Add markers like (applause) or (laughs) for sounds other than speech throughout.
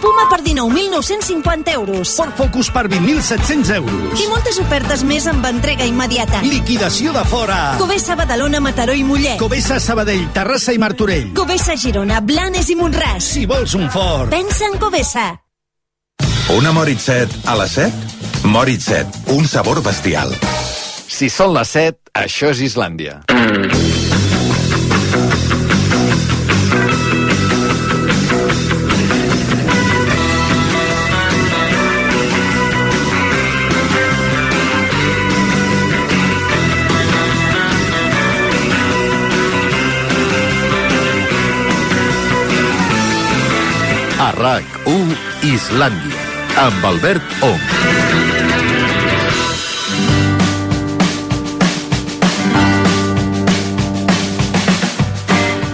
Puma per 19.950 euros. Ford Focus per 20.700 euros. I moltes ofertes més amb entrega immediata. Liquidació de fora. Covesa Badalona, Mataró i Mollet. Covesa Sabadell, Terrassa i Martorell. Covesa Girona, Blanes i Montràs. Si vols un Ford. Pensa en Covesa. Una Moritz-7 a les 7? Moritz-7, un sabor bestial. Si són les 7, això és Islàndia. A RAC1 Islàndia, amb Albert Ong.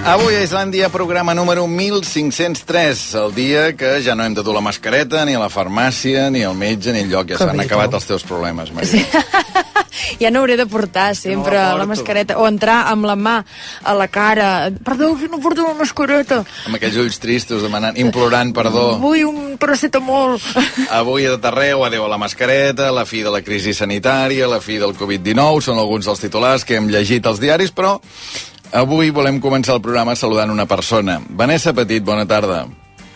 Avui a Islàndia, programa número 1503, el dia que ja no hem de dur la mascareta, ni a la farmàcia, ni al metge, ni al lloc. Ja s'han acabat els teus problemes, Maria. Sí. (laughs) ja no hauré de portar sempre No la la, mascareta o entrar amb la mà a la cara perdó, que no porto la mascareta Amb aquells ulls tristos demanant, implorant perdó. vull un paracetamol Avui a tot arreu, adeu a la mascareta, la fi de la crisi sanitària, la fi del Covid-19, són alguns dels titulars que hem llegit als diaris, però avui volem començar el programa saludant una persona. Vanessa Petit, bona tarda.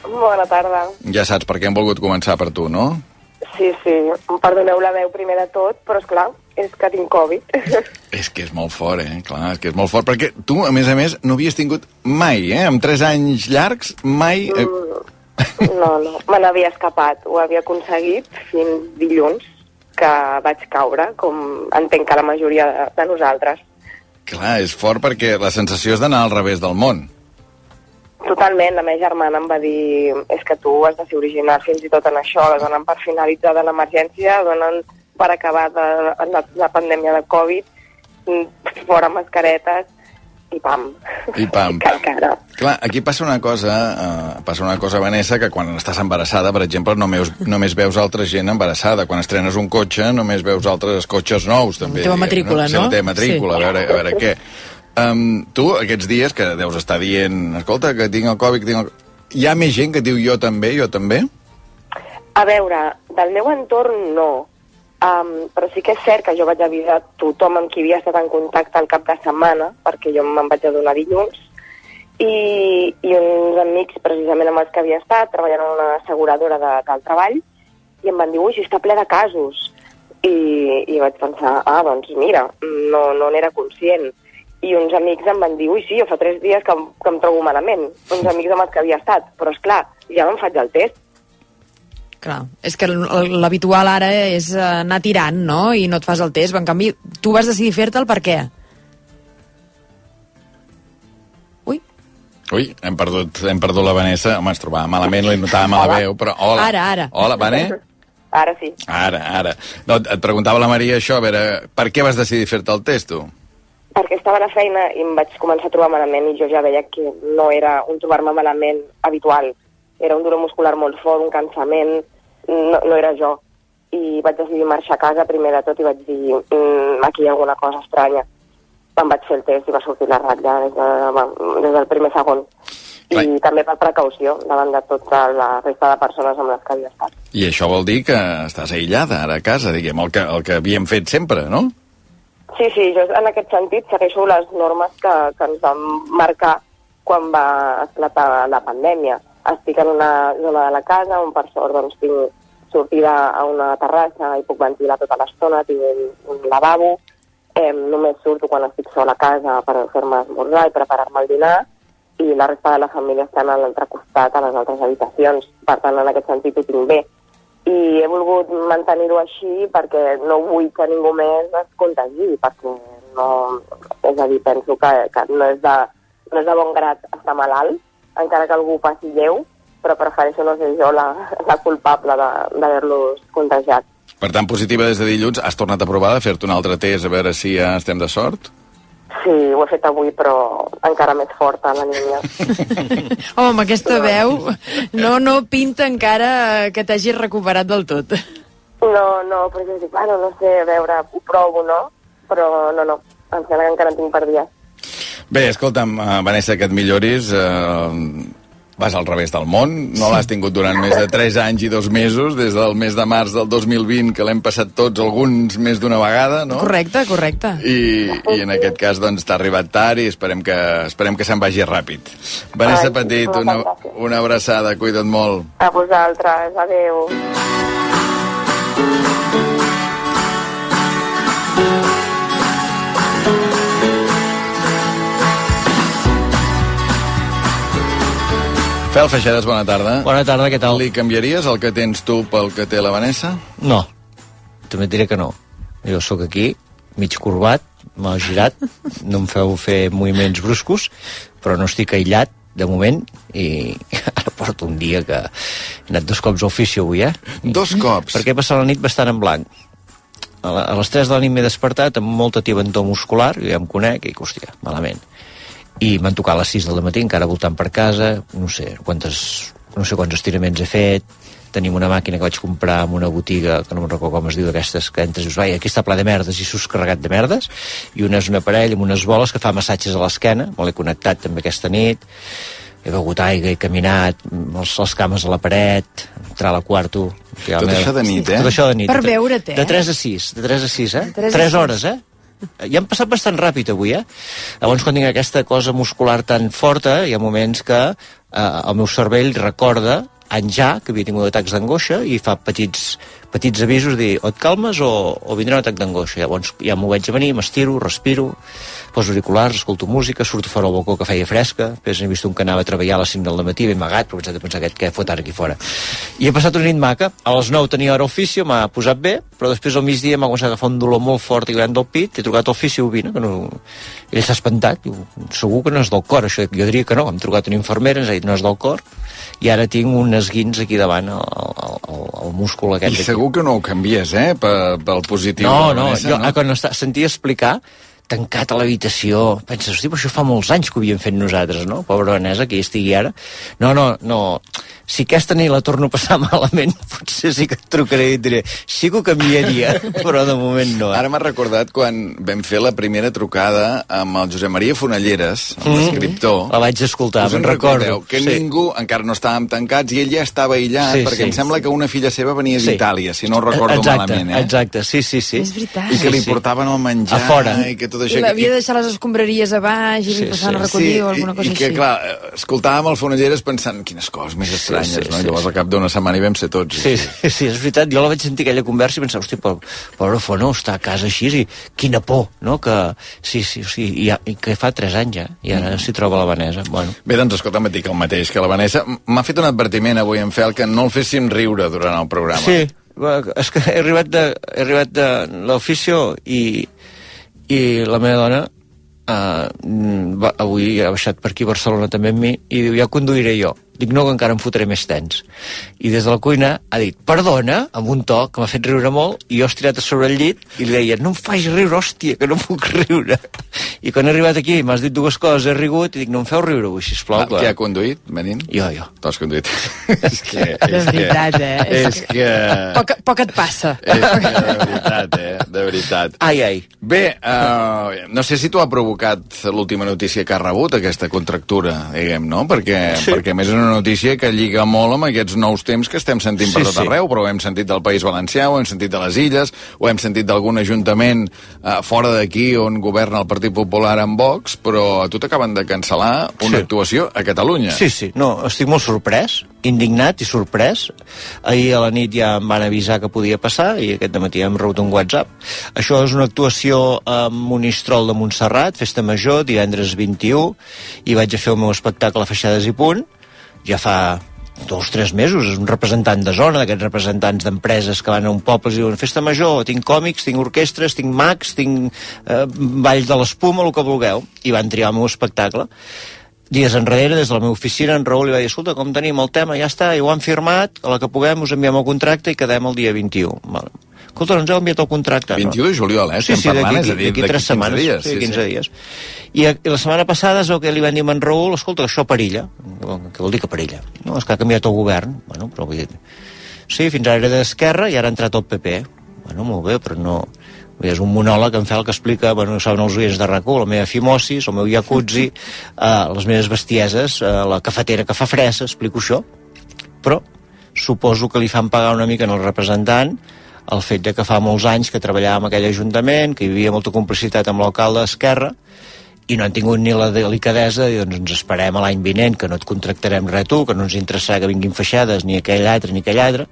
Bona tarda. Ja saps per què hem volgut començar per tu, no? Sí, sí, em perdoneu la veu primer de tot, però és clar, és que tinc Covid. (laughs) És que és molt fort, eh? Clar, és que és molt fort, perquè tu, a més a més, no havies tingut mai, eh? Amb 3 anys llargs, mai... Eh... No, no, me n'havia escapat. Ho havia aconseguit fins dilluns, que vaig caure, com entenc que la majoria de, de nosaltres. Clar, és fort perquè la sensació és d'anar al revés del món. Totalment, la meva germana em va dir és que tu has de ser original fins i tot en això, donen per finalitzada l'emergència, donen per acabar de, la, la pandèmia de Covid, mm, fora mascaretes, i pam. I pam. (laughs) Que encara. Clar, aquí passa una cosa, eh, passa una cosa, Vanessa, que quan estàs embarassada, per exemple, només, només veus altra gent embarassada. Quan estrenes un cotxe, només veus altres cotxes nous, també. teva diguem, matrícula, Sí, no? la teva matrícula, Sí. a, veure, a veure què. Um, tu, aquests dies que deus estar dient, escolta, que tinc el Covid, tinc el... Hi ha més gent que diu jo també, jo també? A veure, del meu entorn no, um, però sí que és cert que jo vaig avisar tothom amb qui havia estat en contacte al cap de setmana, perquè jo me'n vaig adonar dilluns, i, i uns amics precisament amb els que havia estat treballant en una asseguradora de, del treball i em van dir, ui, està ple de casos. I, i vaig pensar, ah, doncs mira, no no n'era conscient. I uns amics em van dir, ui, sí, jo fa tres dies que, em- que em trobo malament. Uns amics amb els que havia estat. Però, és clar, ja me'n faig el test. Clar, és que l- l'habitual ara és eh, anar tirant, no? I no et fas el test. En canvi, tu vas decidir fer-te'l per què? Ui, Ui, hem perdut, hem perdut la Vanessa. Home, es trobava malament, li notàvem a la Hola. veu, però hola. Ara, ara. Hola, Vane? (laughs) Ara sí. Ara, ara. No, et preguntava la Maria això, a veure, per què vas decidir fer-te el test, tu? Perquè estava a la feina i em vaig començar a trobar malament i jo ja veia que no era un trobar-me malament habitual. Era un dolor muscular molt fort, un cansament, no, no era jo. I vaig decidir marxar a casa primer de tot i vaig dir mm, aquí hi ha alguna cosa estranya. Em vaig fer el test i va sortir la ratlla des, de, des del primer segon. Clar. I també per precaució davant de tota la resta de persones amb les que havia estat. I això vol dir que estàs aïllada ara a casa, diguem, el que, el que havíem fet sempre, no? Sí, sí, jo en aquest sentit segueixo les normes que, que ens van marcar quan va esclatar la pandèmia. Estic en una zona de la casa on per sort doncs, tinc sortida a una terrassa i puc ventilar tota l'estona, tinc un, un lavabo, eh, només surto quan estic sola a casa per fer-me esmorzar i preparar-me el dinar i la resta de la família estan a l'altre costat, a les altres habitacions. Per tant, en aquest sentit ho tinc bé i he volgut mantenir-ho així perquè no vull que ningú més es contagi, perquè no... És a dir, penso que, que no, és de, no és de bon grat estar malalt, encara que algú passi lleu, però prefereixo no ser jo la, la culpable d'haver-los contagiat. Per tant, positiva des de dilluns, has tornat a provar de fer-te un altre test a veure si ja estem de sort? Sí, ho he fet avui, però encara més forta, la niña. (laughs) home, amb aquesta veu no, no pinta encara que t'hagis recuperat del tot. No, no, perquè dic, bueno, no sé, a veure, ho provo, no? Però no, no, em sembla que encara en tinc per dies. Bé, escolta'm, uh, Vanessa, que et milloris. Uh, vas al revés del món, no l'has tingut durant més de 3 anys i 2 mesos, des del mes de març del 2020, que l'hem passat tots, alguns més d'una vegada, no? Correcte, correcte. I, i en aquest cas doncs t'ha arribat tard i esperem que, esperem que se'n vagi ràpid. Vanessa Ai, Petit, una, una abraçada, cuida't molt. A vosaltres, adeu. Fel Feixedes, bona tarda. Bona tarda, què tal? Li canviaries el que tens tu pel que té la Vanessa? No, també et diré que no. Jo sóc aquí, mig corbat, m'ha girat, no em feu fer moviments bruscos, però no estic aïllat, de moment, i (laughs) ara porto un dia que he anat dos cops a ofici avui, eh? Dos cops. Perquè he passat la nit bastant en blanc. A, les 3 de la nit m'he despertat amb molta tibantor muscular, jo ja em conec, i, hòstia, malament. I m'han tocat a les 6 del matí, encara voltant per casa, no sé quantes, no sé quants estiraments he fet, tenim una màquina que vaig comprar en una botiga, que no me'n recordo com es diu, d'aquestes que entres i dius, vai, aquí està ple de merdes i sus carregat de merdes, i una és un aparell amb unes boles que fa massatges a l'esquena, me l'he connectat també aquesta nit, he begut aigua, he caminat, els, les cames a la paret, entrar a la quarto... Tot això de nit, eh? Tot això de nit. Per De- veure't, eh? De 3 a 6, de 3 a 6, eh? De tres a 3 sis. hores, eh? Ja han passat bastant ràpid avui, eh? Llavors, quan tinc aquesta cosa muscular tan forta, hi ha moments que eh, el meu cervell recorda anys ja que havia tingut atacs d'angoixa i fa petits, petits avisos de dir o et calmes o, o vindrà un atac d'angoixa. Llavors ja m'ho veig a venir, m'estiro, respiro, poso auriculars, escolto música, surto fora al balcó que feia fresca, després he vist un que anava a treballar a les 5 del matí, ben amagat, però he de pensar aquest què fot ara aquí fora. I he passat una nit maca, a les 9 tenia hora a ofici, m'ha posat bé, però després al migdia m'ha començat a agafar un dolor molt fort i gran del pit, he trucat al ofici ovina, que no... ell s'ha espantat, diu, segur que no és del cor, això, jo diria que no, hem trucat una infermera, ens ha dit no és del cor, i ara tinc un esguins aquí davant, el, el, el, múscul aquest. I segur que no ho canvies, eh, pe- pel positiu. No, no, Vanessa, jo no? quan està, sentia explicar tancat a l'habitació, penses, hosti, això fa molts anys que ho havíem fet nosaltres, no? Pobra Vanessa, que hi estigui ara. No, no, no, si aquesta nit la torno a passar (laughs) malament, potser sí que et trucaré i et diré, sí que ho canviaria, (laughs) però de moment no. Eh? Ara m'ha recordat quan vam fer la primera trucada amb el Josep Maria Fonelleres, l'escriptor. La vaig escoltar, me'n recordo. recordeu? Que sí. ningú, encara no estàvem tancats, i ell ja estava aïllat, Sí, perquè sí. em sembla que una filla seva venia Sí. d'Itàlia, si no ho recordo exacte, malament, eh? Exacte, sí, sí, sí. És veritat. I que li Sí, sí. portaven el menjar, A fora. i que tot això... I l'havia de deixar les escombraries a baix i Sí, li passaven sí. a recollir o alguna cosa i, i que, així. clar, eh, escoltàvem el Fonelleres pensant quines coses més estranyes, sí, no? sí, Llavors, sí. al cap d'una setmana hi vam ser tots. Sí, sí, sí, és veritat. Jo la vaig sentir aquella conversa i pensava, hosti, però, pobre Fono, està a casa així i quina por, no? Que, sí, sí, sí, i, ja- i que fa 3 anys ja, i ara s'hi troba la Vanessa. Bueno, Bé, doncs escolta'm, et dic el mateix, que la Vanessa m'ha fet un advertiment avui en Fel que no el féssim riure durant el programa. sí, és que he arribat de, he arribat de l'oficio i, i la meva dona uh, va, avui ha baixat per aquí a Barcelona també amb mi i diu, ja conduiré jo. Dic, no, que encara em fotré més tens. I des de la cuina ha dit, perdona, amb un to que m'ha fet riure molt, i jo estirat a sobre el llit i li deia, no em facis riure, hòstia, que no puc riure. I quan he arribat aquí m'has dit dues coses, he rigut, i dic, no em feu riure avui, sisplau. Ah, qui ha conduït, venint? Jo, jo. Tu has conduït. (laughs) és que... És De veritat, eh? (laughs) Que, és que... Poc, poc et passa. És que, de veritat, eh? De veritat. Ai, ai. Bé, uh, no sé si t'ho ha provocat l'última notícia que has rebut, aquesta contractura, diguem, no? Perquè, sí. perquè a més és una notícia que lliga molt amb aquests nous temps que estem sentint Sí, per tot sí. arreu, però ho hem sentit del País Valencià, ho hem sentit de les Illes, ho hem sentit d'algun ajuntament uh, fora d'aquí on governa el Partit Popular amb Vox, però a tu t'acaben de cancel·lar una Sí. actuació a Catalunya. Sí, sí, no, estic molt sorprès, indignat i sorprès. Ahir a la nit ja em van avisar que podia passar i aquest matí hem rebut un WhatsApp. Això és una actuació a Monistrol de Montserrat, festa major, divendres 21, i vaig a fer el meu espectacle a Feixades i Punt, ja fa dos o tres mesos, és un representant de zona, d'aquests representants d'empreses que van a un poble i diuen festa major, tinc còmics, tinc orquestres, tinc mags, tinc eh, ball de l'espuma, el que vulgueu, i van triar el meu espectacle dies enrere, des de la meva oficina, en Raül li va dir, escolta, com tenim el tema, ja està, i ho han firmat, a la que puguem us enviem el contracte i quedem el dia 21. Vale. Escolta, ens heu enviat el contracte. 21 de juliol, eh? Sí, sí, d'aquí 3 setmanes. dies, sí, sí, 15 sí. dies. I, a- I la setmana passada és el que li van dir a en Raül, escolta, això perilla. Què vol dir que perilla? No, és que ha canviat el govern. Bueno, però vull dir... Sí, fins ara era d'Esquerra i ara ha entrat el PP. Bueno, molt bé, però no... És un monòleg en fel que explica, bueno, saben els oients de rac la meva fimosis, el meu jacuzzi, (laughs) eh, les meves bestieses, eh, la cafetera que fa fresa, explico això. Però suposo que li fan pagar una mica en el representant el fet de que fa molts anys que treballava en aquell ajuntament, que hi havia molta complicitat amb l'alcalde d'Esquerra, i no han tingut ni la delicadesa i doncs ens esperem a l'any vinent que no et contractarem res tu, que no ens interessa que vinguin feixades ni aquell altre ni aquell altre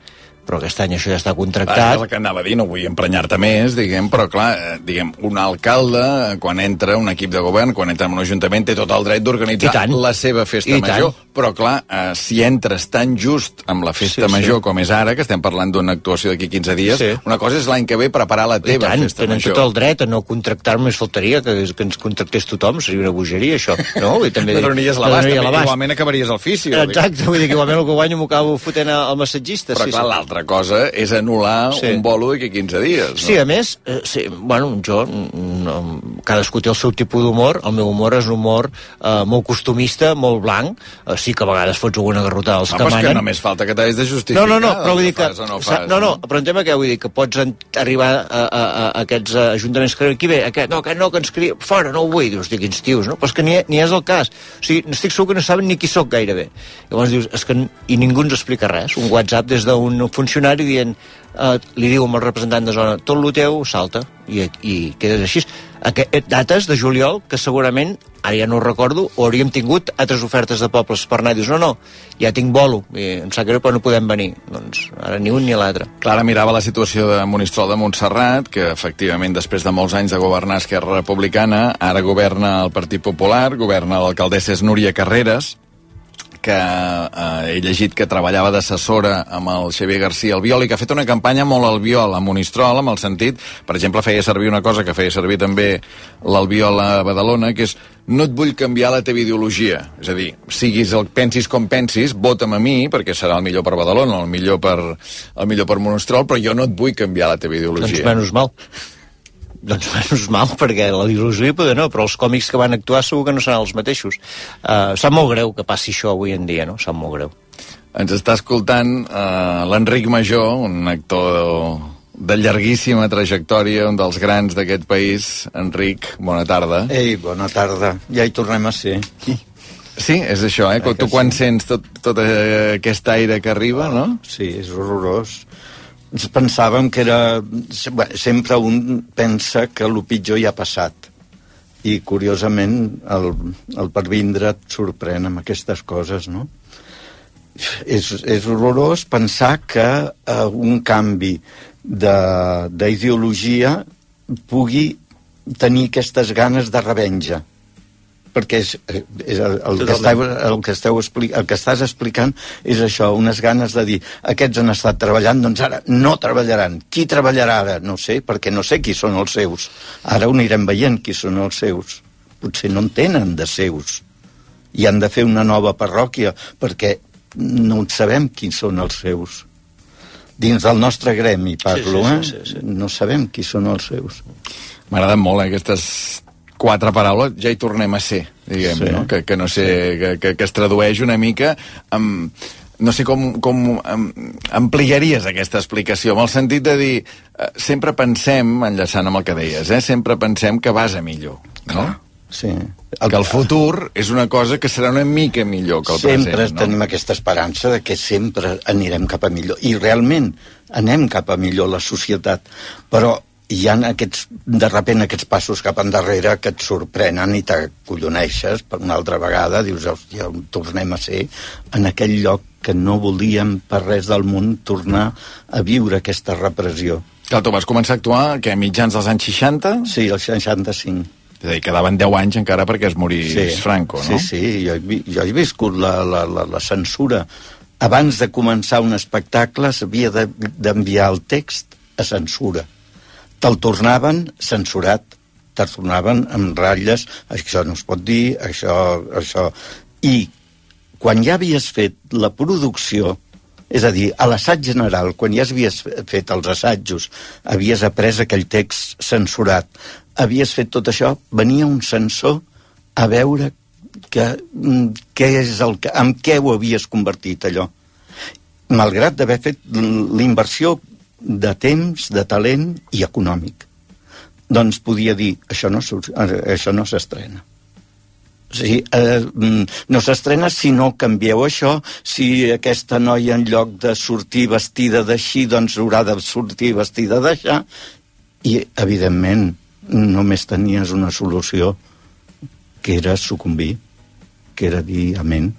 però aquest any això ja està contractat. és el que anava a dir, no vull emprenyar-te més, diguem, però clar, eh, diguem, un alcalde, eh, quan entra un equip de govern, quan entra en un ajuntament, té tot el dret d'organitzar la seva festa I major, tant. però clar, eh, si entres tan just amb la festa Sí, sí. major com és ara, que estem parlant d'una actuació d'aquí 15 dies, Sí. una cosa és l'any que ve preparar la I teva tant, festa tenen major. tot el dret a no contractar més faltaria que, que ens contractés tothom, seria una bogeria això, no? I també (laughs) No donaries l'abast, igualment acabaries el fisio. Exacte, vull dir que igualment el que guanyo m'ho acabo fotent al massatgista. Però sí, clar, sí. L'altra cosa és anul·lar Sí. un bolo d'aquí 15 dies. No? Sí, a més, eh, sí, bueno, jo, mm, no, cadascú té el seu tipus d'humor, el meu humor és un humor eh, molt costumista, molt blanc, eh, sí que a vegades fots alguna garrotada als Home, que és que manen. només falta que t'hagis de justificar. No, no, no, però vull dir que... fas no, fas, no, no, però entenc què vull dir, que pots en, arribar a, a, a, a aquests eh, ajuntaments que aquí ve, aquest, no, aquest no, que ens cria, fora, no ho vull, dius, dic, quins tios, no? Però és que ni, ni és el cas. O sigui, estic segur que no saben ni qui sóc gairebé. Llavors dius, és que i ningú ens explica res. Un WhatsApp des d'un funcionari dient, eh, li diu al representant de zona, tot lo teu salta, i, i quedes així. Aqu dates de juliol que segurament, ara ja no ho recordo, o hauríem tingut altres ofertes de pobles per anar i dius, no, no, ja tinc bolo, i em sap greu, però no podem venir. Doncs ara ni un ni l'altre. Clara mirava la situació de Monistrol de Montserrat, que efectivament després de molts anys de governar Esquerra Republicana, ara governa el Partit Popular, governa l'alcaldessa Núria Carreras, que eh, he llegit que treballava d'assessora amb el Xavier García Albiol i que ha fet una campanya molt albiol a Monistrol, amb el sentit, per exemple, feia servir una cosa que feia servir també l'Albiol a Badalona, que és no et vull canviar la teva ideologia. És a dir, siguis el pensis com pensis, vota'm a mi, perquè serà el millor per Badalona, el millor per, el millor per Monistrol, però jo no et vull canviar la teva Doncs ideologia. menys mal. Doncs (laughs) menys mal, perquè la il·lusió poder no, però els còmics que van actuar segur que no seran els mateixos. Uh, sap molt greu que passi això avui en dia, no? Sap molt greu. Ens està escoltant uh, l'Enric Major, un actor de llarguíssima trajectòria, un dels grans d'aquest país. Enric, bona tarda. Ei, bona tarda. Ja hi tornem a ser. Sí, és això, eh? Eh que Tu quan sí? sents tot, tot eh, aquest aire que arriba, no? Sí, és horrorós. Ens pensàvem que era... Sempre un pensa que el pitjor ja ha passat. I, curiosament, el, el per vindre et sorprèn amb aquestes coses, no? És, és horrorós pensar que eh, un canvi de- d'ideologia pugui tenir aquestes ganes de revenja perquè és, és el, el, que esteu, el, que esteu expli el que estàs explicant és això, unes ganes de dir aquests han estat treballant, doncs ara no treballaran. Qui treballarà ara? No sé, perquè no sé qui són els seus. Ara ho anirem veient qui són els seus. Potser no en tenen de seus. I han de fer una nova parròquia, perquè no sabem qui són els seus. Dins del nostre gremi, parlo, sí, eh? sí, sí, sí. No sabem qui són els seus. M'agraden molt eh, aquestes quatre paraules, ja hi tornem a ser, diguem, Sí. no? Que, que no sé, que, que, que es tradueix una mica amb, no sé com, com am, ampliaries aquesta explicació, amb el sentit de dir, eh, sempre pensem, enllaçant amb el que deies, eh, sempre pensem que vas a millor, no? Sí. que el futur és una cosa que serà una mica millor que el sempre present, no? tenim aquesta esperança de que sempre anirem cap a millor. I realment anem cap a millor la societat. Però hi ha aquests, de repent aquests passos cap endarrere que et sorprenen i t'acolloneixes per una altra vegada, dius, hòstia, tornem a ser en aquell lloc que no volíem per res del món tornar a viure aquesta repressió. Que tu vas començar a actuar, que a mitjans dels anys 60? Sí, el 65. És a dir, quedaven 10 anys encara perquè es morís Franco, no? Sí, sí, jo he, jo he viscut la, la, la, la censura. Abans de començar un espectacle s'havia de- d'enviar el text a censura. Te'l tornaven censurat, te'l tornaven amb ratlles, això no es pot dir, això, això... I quan ja havies fet la producció, és a dir, a l'assaig general, quan ja havies fet els assajos, havies après aquell text censurat, havies fet tot això, venia un censor a veure que, mm, què és el que, amb què ho havies convertit allò. Malgrat d'haver fet l'inversió de temps, de talent i econòmic. doncs podia dir, això no, eh, això no s'estrena. O sigui, eh, mm, no s'estrena si no canvieu això, si aquesta noia en lloc de sortir vestida d'així, doncs haurà de sortir vestida d'aixà, i evidentment només tenies una solució, que era sucumbir, que era dir amén,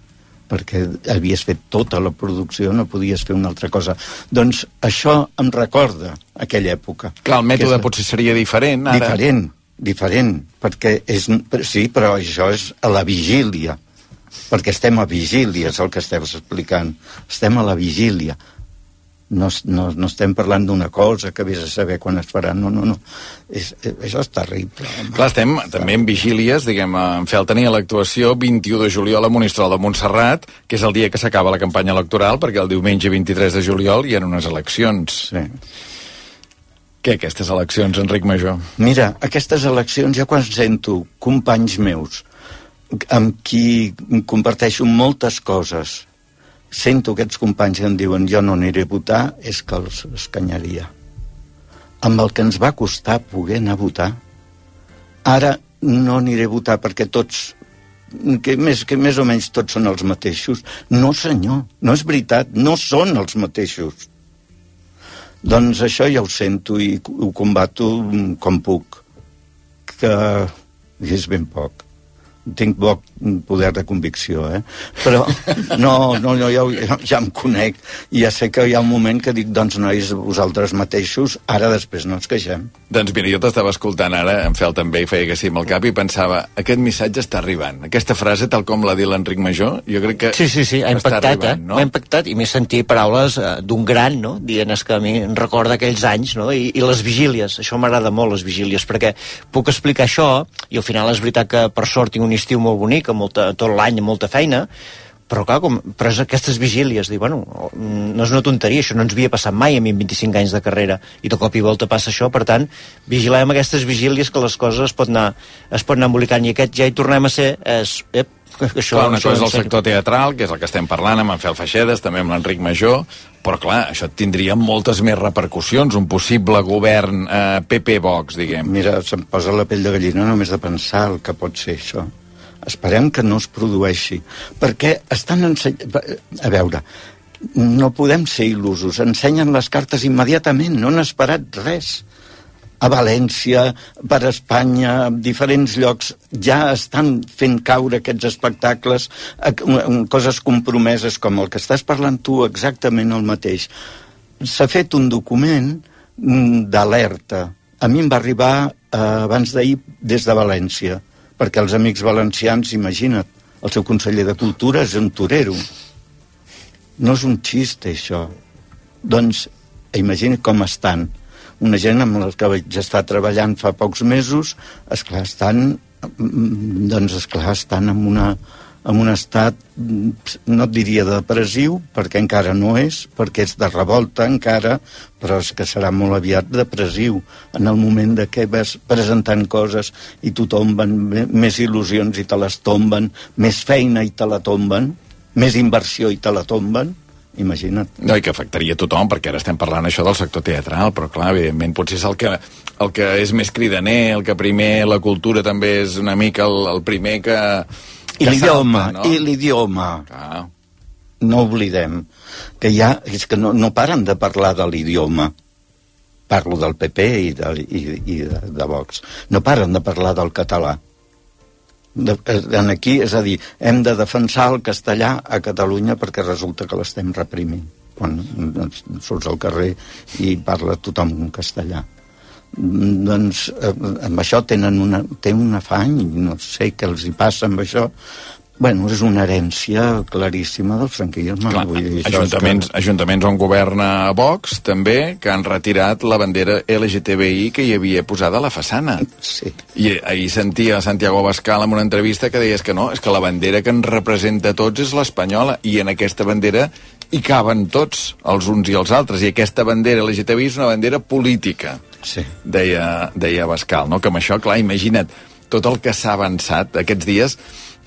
perquè havies fet tota la producció, no podies fer una altra cosa. Doncs això em recorda aquella època. Clar, el mètode és- potser seria diferent, ara. Diferent, diferent, perquè és, sí, però això és a la vigília, perquè estem a vigília, és el que estem explicant. Estem a la vigília. No, no, no estem parlant d'una cosa que vés a saber quan es farà. No, no, no. És, eh, això és terrible. home. Clar, estem també en vigílies, diguem, en Fel tenia l'actuació 21 de juliol a Monistrol de Montserrat, que és el dia que s'acaba la campanya electoral, perquè el diumenge 23 de juliol hi ha unes eleccions. Sí. Què, aquestes eleccions, Enric Major? Mira, aquestes eleccions, ja quan sento companys meus amb qui comparteixo moltes coses, sento aquests companys que em diuen jo no aniré a votar, és que els escanyaria. Amb el que ens va costar poder anar a votar, ara no aniré a votar perquè tots que més, que més o menys tots són els mateixos. No, senyor, no és veritat, no són els mateixos. Doncs això ja ho sento i ho combato com puc, que és ben poc. Tinc poc poder de convicció, eh? Però no, no, no ja, ja, em conec i ja sé que hi ha un moment que dic, doncs nois, vosaltres mateixos, ara després no ens queixem. Doncs mira, jo t'estava escoltant ara, en Fel també i feia que sí amb el cap, i pensava, aquest missatge està arribant. Aquesta frase, tal com l'ha dit l'Enric Major, jo crec que Sí, sí, sí, ha impactat, arribant, eh? no? M'ha impactat i m'he sentit paraules eh, d'un gran, no? Dient és que a mi em recorda aquells anys, no? I, i les vigílies, això m'agrada molt, les vigílies, perquè puc explicar això, i al final és veritat que per sort tinc un estiu molt bonic, amb molta, tot l'any amb molta feina, però clar, com, però és aquestes vigílies, dic, bueno, no és una tonteria, això no ens havia passat mai a mi en 25 anys de carrera, i de cop i volta passa això, per tant, vigilem aquestes vigílies que les coses es pot anar, es pot anar embolicant, i aquest ja hi tornem a ser, és, ep, que (laughs) això, Clar, una això cosa és el sector teatral, que és el que estem parlant amb en Fel Feixedes, també amb l'Enric Major, però clar, això tindria moltes més repercussions, un possible govern eh, PP-Vox, diguem. Mira, se'm posa la pell de gallina només de pensar el que pot ser això. Esperem que no es produeixi, perquè estan ensenyant... A veure, no podem ser il·lusos. Ensenyen les cartes immediatament, no han esperat res. A València, per Espanya, a diferents llocs, ja estan fent caure aquests espectacles coses compromeses com el que estàs parlant tu, exactament el mateix. S'ha fet un document mm, d'alerta. A mi em va arribar eh, abans d'ahir des de València, perquè els amics valencians, imagina't, el seu conseller de Cultura és un torero. No és un xiste, això. Doncs, imagina't com estan. Una gent amb la que vaig estar treballant fa pocs mesos, esclar, estan, mm, doncs, esclar, estan en una, en un estat, mm, no et diria de depressiu, perquè encara no és, perquè és de revolta encara, però és que serà molt aviat depressiu en el moment de que vas presentant coses i t'ho tomben, més il·lusions i te les tomben, més feina i te la tomben, més inversió i te la tomben, imagina't. No, i que afectaria tothom, perquè ara estem parlant això del sector teatral, però clar, evidentment, potser és el que, el que és més cridaner, el que primer la cultura també és una mica el, el primer que... I l'idioma, no? i l'idioma. No oblidem que ja, és que no, no paren de parlar de l'idioma. Parlo del PP i de, i, i de, de Vox. No paren de parlar del català. De, en aquí, és a dir, hem de defensar el castellà a Catalunya perquè resulta que l'estem reprimint quan surts al carrer i parla tothom en castellà. Doncs eh, amb això tenen una, tenen un afany, no sé què els hi passa amb això, Bueno, és una herència claríssima del franquisme. Clar, vull dir, ajuntaments, ajuntaments on governa Vox, també, que han retirat la bandera LGTBI que hi havia posada a la façana. Sí. I ahir sentia Santiago Bascal en una entrevista que deies que no, és que la bandera que ens representa a tots és l'espanyola, i en aquesta bandera hi caben tots, els uns i els altres, i aquesta bandera LGTBI és una bandera política, Sí. deia, deia Bascal, no? que amb això, clar, imagina't, tot el que s'ha avançat aquests dies,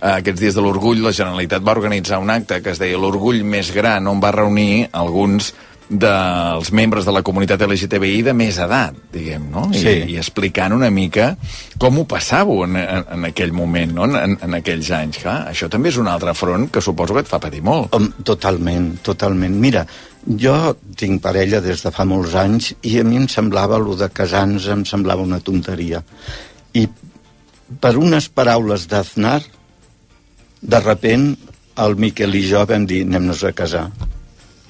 eh, aquests dies de l'orgull, la Generalitat va organitzar un acte que es deia l'orgull més gran, on va reunir alguns dels membres de la comunitat LGTBI de més edat, diguem, no? I, Sí. I explicant una mica com ho passàveu en, en, en aquell moment, no? En, en aquells anys. Clar, això també és un altre front que suposo que et fa patir molt. Totalment, totalment. Mira, jo tinc parella des de fa molts anys i a mi em semblava, lo de casar-nos em semblava una tonteria. I per unes paraules d'Aznar, de repent, el Miquel i jo vam dir anem-nos a casar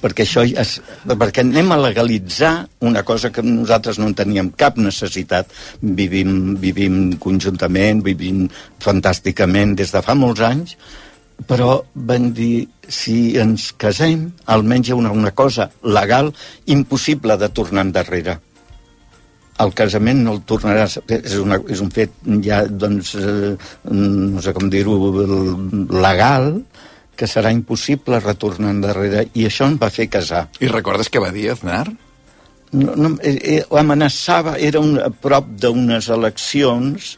perquè això és, perquè anem a legalitzar una cosa que nosaltres no en teníem cap necessitat. Vivim, vivim conjuntament vivim fantàsticament des de fa molts anys però van dir si ens casem almenys hi ha una, una cosa legal impossible de tornar endarrere. El casament no el tornaràs és, una, és un fet ja doncs eh, no sé com dir-ho legal que serà impossible retornar endarrere i això em va fer casar I recordes què va dir Aznar? no, no, eh, eh, amenaçava, era un, a prop d'unes eleccions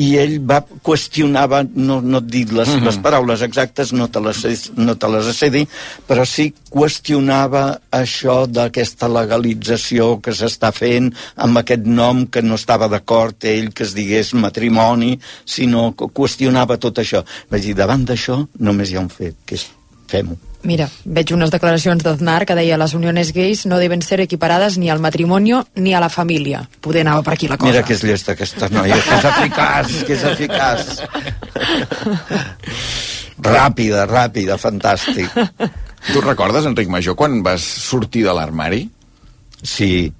i ell va qüestionava, no, no et dic les, les paraules exactes, no te les, no te les sé dir, però sí qüestionava això d'aquesta legalització que s'està fent amb aquest nom que no estava d'acord ell que es digués matrimoni, sinó que qüestionava tot això. Vaig dir, davant d'això només hi ha un fet, que és fem-ho. Mira, veig unes declaracions d'Aznar que deia les uniones gais no deben ser equiparades ni al matrimonio ni a la família. Poder anava per aquí la cosa. Mira que és llesta aquesta noia, que és eficaç, que és eficaç. ràpida, ràpida, fantàstic. Tu recordes, Enric Major, quan vas sortir de l'armari? Sí.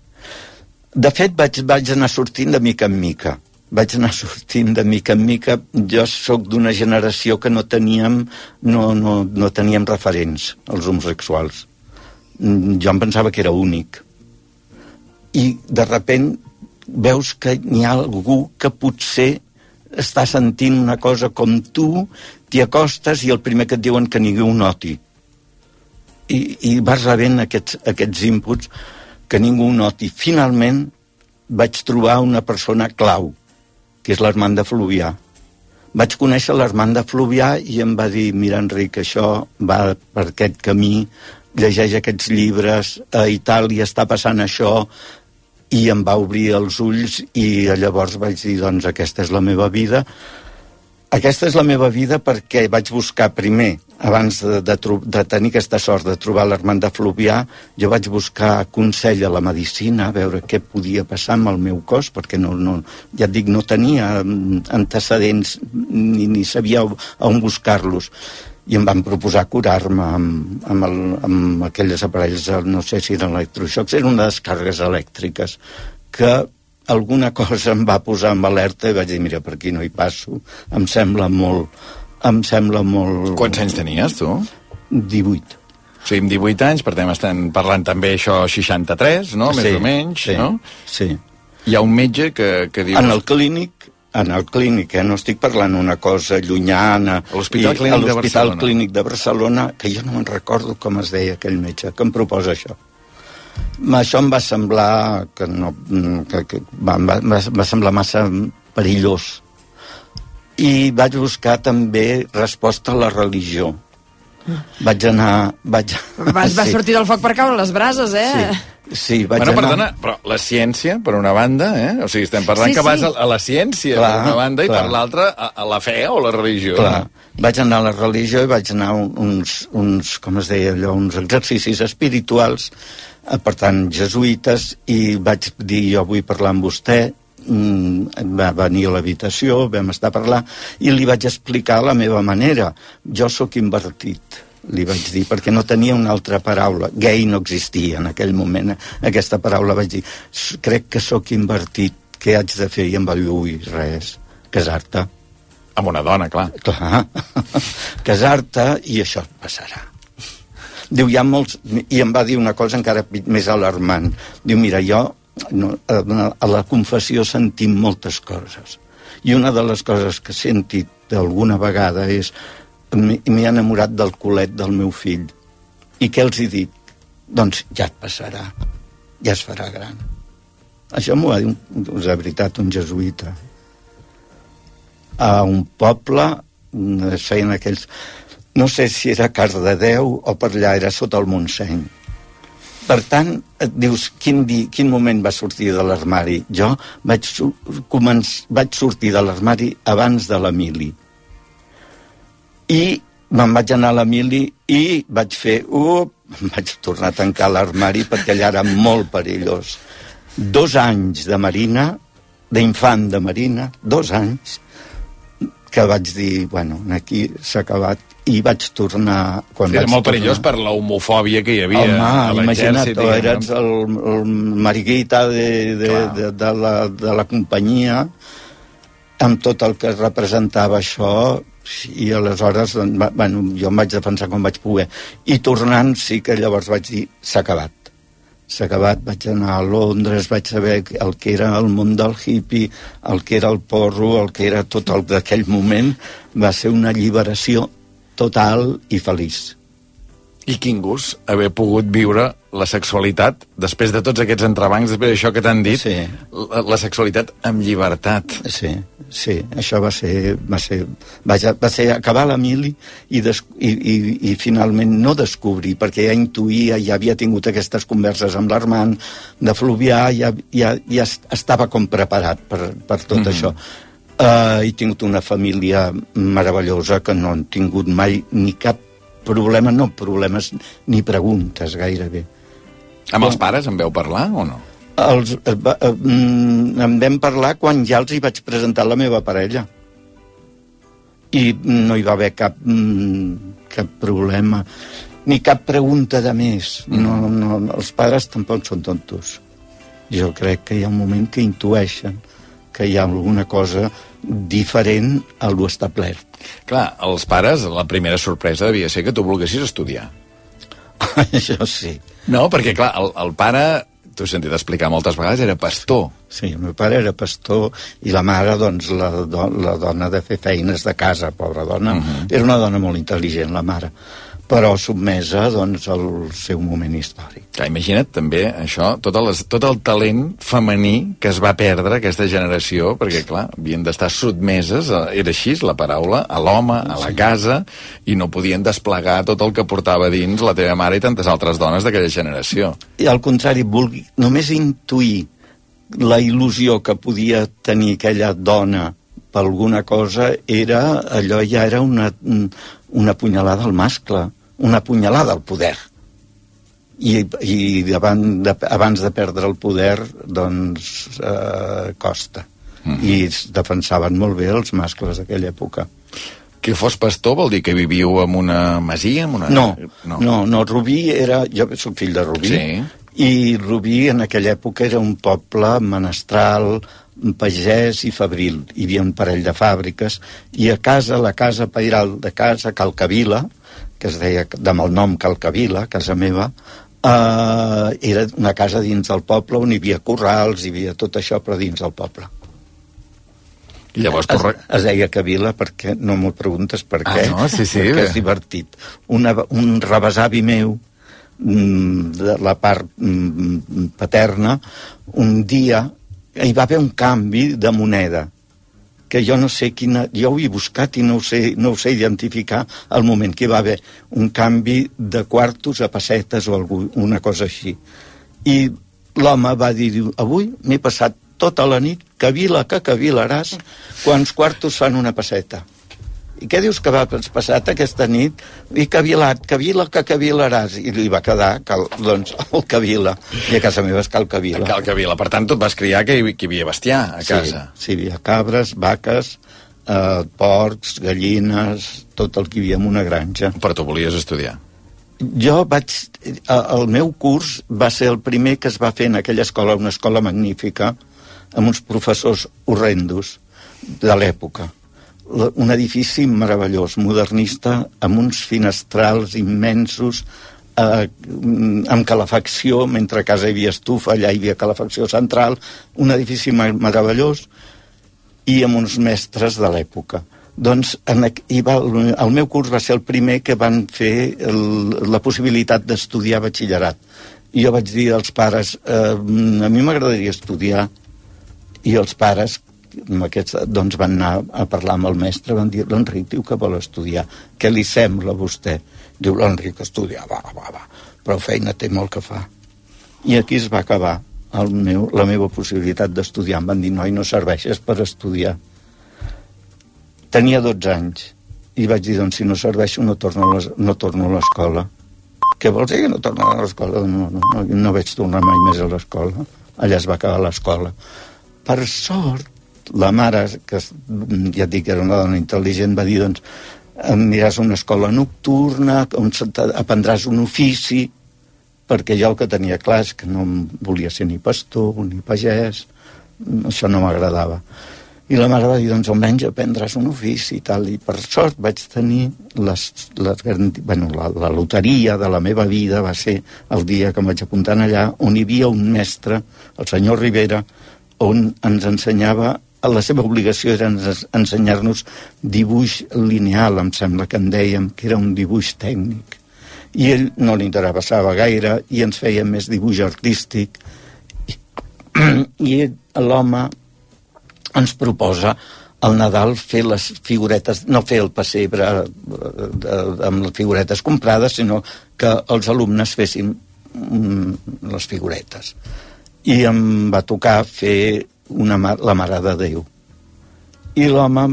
De fet, vaig, vaig anar sortint de mica en mica. Vaig anar (laughs) sortint de mica en mica. Jo sóc d'una generació que no teníem, no, no, no teníem referents, els homosexuals. Mm, Jo em pensava que era únic. I, de repent, veus que n'hi ha algú que potser està sentint una cosa com tu, t'hi acostes i el primer que et diuen que ningú ho noti i, i vas rebent aquests, aquests inputs que ningú noti. Finalment vaig trobar una persona clau, que és l'Armanda Fluvià. Vaig conèixer l'Armanda Fluvià i em va dir, mira Enric, això va per aquest camí, llegeix aquests llibres, a Itàlia està passant això, i em va obrir els ulls i llavors vaig dir, doncs aquesta és la meva vida. Aquesta és la meva vida perquè vaig buscar primer, abans de, de, de tenir aquesta sort de trobar l'Armanda Fluvià, jo vaig buscar consell a la medicina, a veure què podia passar amb el meu cos, perquè no, no, ja et dic, no tenia mm, antecedents ni, ni sabia on buscar-los. I em van proposar curar-me amb, amb, el, amb aquelles aparells, no sé si eren electroxocs, eren unes descàrregues elèctriques, que alguna cosa em va posar en alerta i vaig dir, mira, per aquí no hi passo, em sembla molt... Em sembla molt... Quants anys tenies, tu? 18. O sigui, amb 18 anys, per tant, estem parlant també això 63, no? Més Sí, o menys, sí, no? Sí. Hi ha un metge que, que diu... En el clínic, en el clínic, eh? no estic parlant una cosa llunyana. A l'Hospital Clínic de Barcelona. Clínic de Barcelona, que jo no me'n recordo com es deia aquell metge, que em proposa això. Ma- Això em va semblar que no, que, que va, va, va, semblar massa perillós. I vaig buscar també resposta a la religió. Vaig anar... Vaig... Vas, vas (laughs) sí. sortir del foc per caure les brases, eh? Sí, sí vaig Bueno, anar... perdona, però la ciència, per una banda, eh? O sigui, estem parlant Sí, que vas sí. a, a la ciència, Clar, per una banda, i clar. per l'altra, a, a la fe o la religió. Clar, vaig anar a la religió i vaig anar a uns, uns com es deia allò, uns exercicis espirituals, per tant, jesuïtes, i vaig dir, jo vull parlar amb vostè, mm, va venir a l'habitació, vam estar a parlar, i li vaig explicar la meva manera. Jo sóc invertit, li vaig dir, perquè no tenia una altra paraula. Gay no existia en aquell moment, eh, aquesta paraula. Vaig dir, "S- crec que sóc invertit, què haig de fer? I em va dir, ui, res, casar-te. Amb una dona, clar. Clar, (laughs) casar-te i això et passarà. Diu, hi ha molts... I em va dir una cosa encara més alarmant. Diu, mira, jo no, a la confessió sentim moltes coses. I una de les coses que he sentit alguna vegada és m'he enamorat del culet del meu fill. I què els he dit? Doncs ja et passarà, ja es farà gran. Això m'ho va dir, la veritat, un jesuïta a un poble es feien aquells no sé si era Cardedeu o per allà era sota el Montseny Per tant, et dius, quin, di, quin moment va sortir de l'armari? Jo vaig, començ, vaig sortir de l'armari abans de l'Emili. I me'n vaig anar a l'Emili i vaig fer, up, vaig tornar a tancar l'armari perquè allà era molt perillós. Dos anys de marina, d'infant de marina, dos anys, que vaig dir, bueno, aquí s'ha acabat i vaig tornar... Quan Era vaig molt tornar... perillós per la homofòbia que hi havia Home, a imagina't, l'exèrcit. diguem, eres el, el mariguita de, de, Clar. de, de, la, de la companyia amb tot el que representava això i aleshores doncs, bueno, jo em vaig defensar com vaig poder i tornant sí que llavors vaig dir s'ha acabat s'ha acabat, vaig anar a Londres, vaig saber el que era el món del hippie, el que era el porro, el que era tot el d'aquell moment, va ser una alliberació total i feliç. I quin gust haver pogut viure la sexualitat després de tots aquests entrebancs, després d'això que t'han dit, Sí. la, la sexualitat amb llibertat. Sí, sí, això va ser, va ser, vaja, va ser acabar la mili i, des, i, i, i finalment no descobrir, perquè ja intuïa, ja havia tingut aquestes converses amb l'Armand de Fluvià, ja, ja, ja est- estava com preparat per, per tot mm -hmm. això. Uh, he tingut una família meravellosa que no han tingut mai ni cap problema, no problemes ni preguntes gairebé. Amb els pares en veu parlar o no? Els, eh, eh, mm, en vam parlar quan ja els hi vaig presentar la meva parella. I no hi va haver cap, mm, cap problema, ni cap pregunta de més. No, no, els pares tampoc són tontos. Jo crec que hi ha un moment que intueixen que hi ha alguna cosa diferent a lo establert. Clar, els pares, la primera sorpresa devia ser que tu volguessis estudiar. (laughs) Això sí. No, perquè, clar, el, el pare, t'ho he sentit explicar moltes vegades, era pastor. Sí, el meu pare era pastor i la mare, doncs, la, do, la dona de fer feines de casa, pobra dona. Uh -huh. Era una dona molt intel·ligent, la mare, però submesa, doncs, al seu moment històric. Clar, imagina't també això, tot el, tot el talent femení que es va perdre aquesta generació, perquè, clar, havien d'estar sotmeses, a, era així la paraula, a l'home, a la casa, i no podien desplegar tot el que portava dins la teva mare i tantes altres dones d'aquella generació. I al contrari, vulgui, només intuir la il·lusió que podia tenir aquella dona per alguna cosa era, allò ja era una, una punyalada al mascle, una punyalada al poder. I, i davant de, abans de perdre el poder, doncs, eh, costa. Mm -hmm. I es defensaven molt bé els mascles d'aquella època. Que fos pastor vol dir que viviu en una masia? En una... No, no, no, no Rubí era... Jo sóc fill de Rubí. Sí. I Rubí en aquella època era un poble menestral, pagès i fabril. Hi havia un parell de fàbriques i a casa, la casa pairal de casa, Calcavila, que es deia amb el nom Calcavila, casa meva, eh, era una casa dins del poble on hi havia corrals, hi havia tot això, però dins del poble. I llavors tu... Es, es deia Cavila perquè no m'ho preguntes per Ah, què. no? Sí, sí, perquè bé. és divertit. Una, un rebesavi meu, mm, de la part mm, paterna, un dia hi va haver un canvi de moneda que jo no sé quina... Jo ho he buscat i no ho sé, no ho sé identificar al moment que hi va haver un canvi de quartos a pessetes o algú, una cosa així. I l'home va dir, avui m'he passat tota la nit, cavila que cavilaràs, quants quartos fan una pesseta. I què dius que va passat aquesta nit? I cavilat, cavila que cavilaràs. I li va quedar, cal, doncs, el cavila. I a casa meva és cal cavila. Cal Cavila. Per tant, tu et vas criar que hi, que hi havia bestiar a casa. Sí, sí, hi havia cabres, vaques, eh, porcs, gallines, tot el que hi havia en una granja. Però tu volies estudiar. Jo vaig... eh, El meu curs va ser el primer que es va fer en aquella escola, una escola magnífica, amb uns professors horrendos de l'època. Un edifici meravellós, modernista, amb uns finestrals immensos, eh, amb calefacció, mentre a casa hi havia estufa, allà hi havia calefacció central, un edifici mer- meravellós, i amb uns mestres de l'època. Doncs en, va, el meu curs va ser el primer que van fer el, la possibilitat d'estudiar batxillerat. I jo vaig dir als pares, eh, a mi m'agradaria estudiar, i els pares amb aquests, doncs van anar a parlar amb el mestre, van dir, l'Enric diu que vol estudiar, què li sembla a vostè? Diu, l'Enric estudiar, va, va, va, però feina té molt que fa. I aquí es va acabar el meu, la meva possibilitat d'estudiar. Em van dir, noi, no serveixes per estudiar. Tenia 12 anys i vaig dir, doncs, si no serveixo no torno a les- no torno a l'escola. Què vols dir que no torno a l'escola? No, no, no, no vaig tornar mai més a l'escola. Allà es va acabar l'escola. Per sort, la mare, que ja et dic que era una dona intel·ligent, va dir, doncs, aniràs a una escola nocturna, on aprendràs un ofici, perquè jo el que tenia clar és que no volia ser ni pastor, ni pagès, això no m'agradava. I la mare va dir, doncs almenys aprendràs un ofici i tal, i per sort vaig tenir les, les bueno, la, la loteria de la meva vida va ser el dia que em vaig apuntar allà, on hi havia un mestre, el senyor Rivera, on ens ensenyava la seva obligació era ens- ensenyar-nos dibuix lineal, em sembla que en dèiem, que era un dibuix tècnic. I ell no li interessava gaire i ens feia més dibuix artístic. I, (clears throat) l'home ens proposa al Nadal fer les figuretes, no fer el pessebre eh, de- amb les figuretes comprades, sinó que els alumnes fessin mm, les figuretes. I em va tocar fer una, ma- la Mare de Déu. I l'home,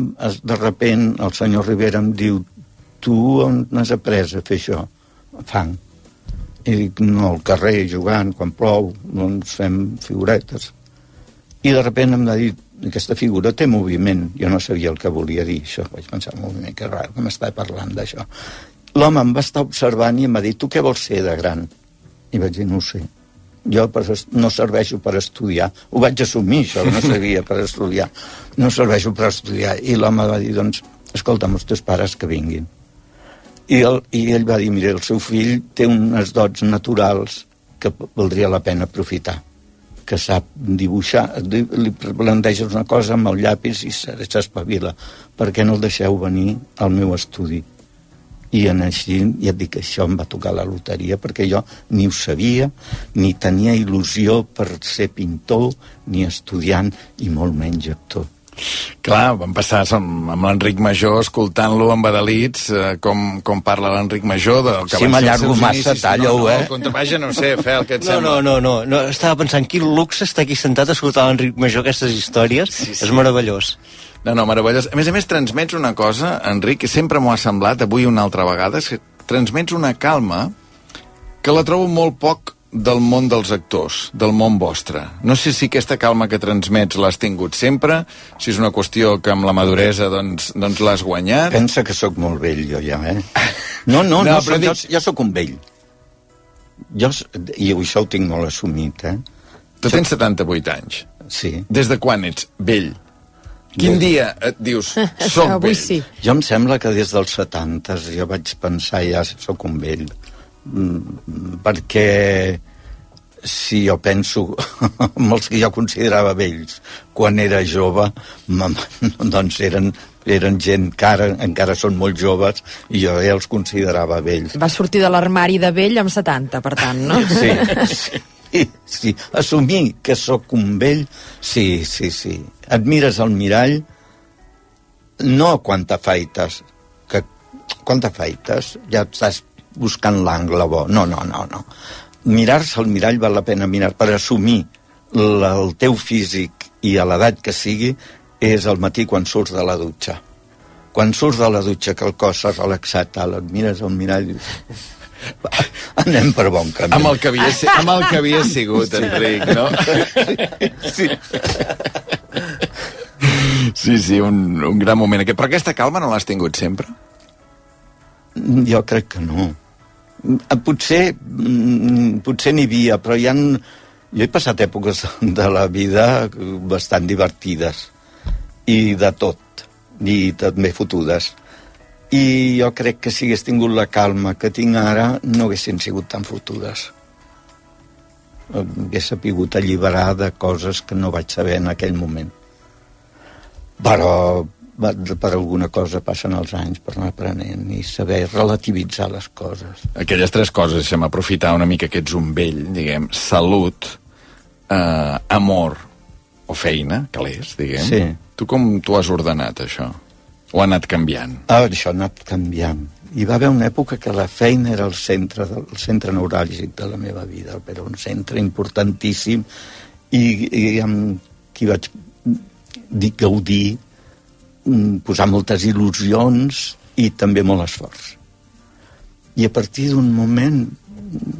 de repent, el senyor Rivera em diu tu on n'has après a fer això? Fang. I dic, no, al carrer, jugant, quan plou, doncs fem figuretes. I de repent em va dir, aquesta figura té moviment. Jo no sabia el que volia dir això. Vaig pensar, moviment, que raro, que m'està parlant d'això. L'home em va estar observant i em va dir, tu què vols ser de gran? I vaig dir, no ho sé. Jo per, no serveixo per estudiar. Ho vaig assumir, això, no servia per estudiar. No serveixo per estudiar. I l'home va dir, doncs, escolta'm, els teus pares que vinguin. I, el, I ell va dir, mira, el seu fill té unes dots naturals que valdria la pena aprofitar que sap dibuixar, li, planteges una cosa amb el llapis i se- s'espavila. Per què no el deixeu venir al meu estudi? I en així, ja et dic, això em va tocar la loteria, perquè jo ni ho sabia, ni tenia il·lusió per ser pintor, ni estudiant, i molt menys actor. Clar, vam passar som, amb l'Enric Major escoltant-lo amb adalits, eh, com, com parla l'Enric Major de, que Si van ser els m'allargo massa, inicis. talla-ho, no, no, eh? Contra, vaja, no sé, Fel, què et No, sembla? no, no, no, no, estava pensant quin luxe està aquí sentat a escoltar l'Enric Major aquestes històries, sí, sí. és meravellós. No, no, meravellós. A més a més, transmets una cosa, Enric, que sempre m'ho ha semblat, avui una altra vegada, és que transmets una calma que la trobo molt poc del món dels actors, del món vostre. No sé si aquesta calma que transmets l'has tingut sempre, si és una qüestió que amb la maduresa doncs, doncs l'has guanyat. Pensa que sóc molt vell, jo ja, eh? No, no, (laughs) No, no, però dic- jo, jo sóc un vell. Jo, I això ho tinc molt assumit, eh? Tu tens 78 anys. Sí. Des de quan ets vell? Quin dia et dius, (laughs) soc Avui vell? sí. Jo em sembla que des dels 70 jo vaig pensar ja sóc un vell. Mm, perquè si jo penso (laughs) amb els que jo considerava vells quan era jove doncs eren, eren gent que ara encara són molt joves i jo ja els considerava vells Va sortir de l'armari de vell amb 70, per tant, no? (laughs) Sí, sí, sí. Assumir que sóc un vell, sí, sí, sí. Et mires al mirall, no quan t'afaites, que quan t'afaites ja estàs buscant l'angle bo. No, no, no, no. Mirar-se al mirall val la pena mirar per assumir el teu físic i a l'edat que sigui és al matí quan surts de la dutxa. Quan surts de la dutxa que el cos s'ha relaxat, tal, et mires al mirall i dius, anem per bon camí. Amb el que havia, amb el que havia sigut, Enric, no? (laughs) Sí. Sí, sí, un, un gran moment. Però aquesta calma no l'has tingut sempre? Jo crec que no. Eh, Potser, mm, potser n'hi havia, però hi han... Jo he passat èpoques (laughs) de la vida bastant divertides i de tot, i també fotudes. I jo crec que si hagués tingut la calma que tinc ara, no haguessin sigut tan fotudes. Hauria sapigut alliberar de coses que no vaig saber en aquell moment. Però per alguna cosa passen els anys per anar aprenent i saber relativitzar les coses. Aquelles tres coses, deixa'm aprofitar una mica que ets un vell, diguem, salut, eh, amor o feina, calés, diguem. Sí. Tu com t'ho has ordenat, això? O ha anat canviant? Ah, això ha anat canviant. hi va haver una època que la feina era el centre, del, el centre neuràlgic de la meva vida, però un centre importantíssim i, i amb qui vaig gaudir, mm, posar moltes il·lusions i també molt esforç. I a partir d'un moment,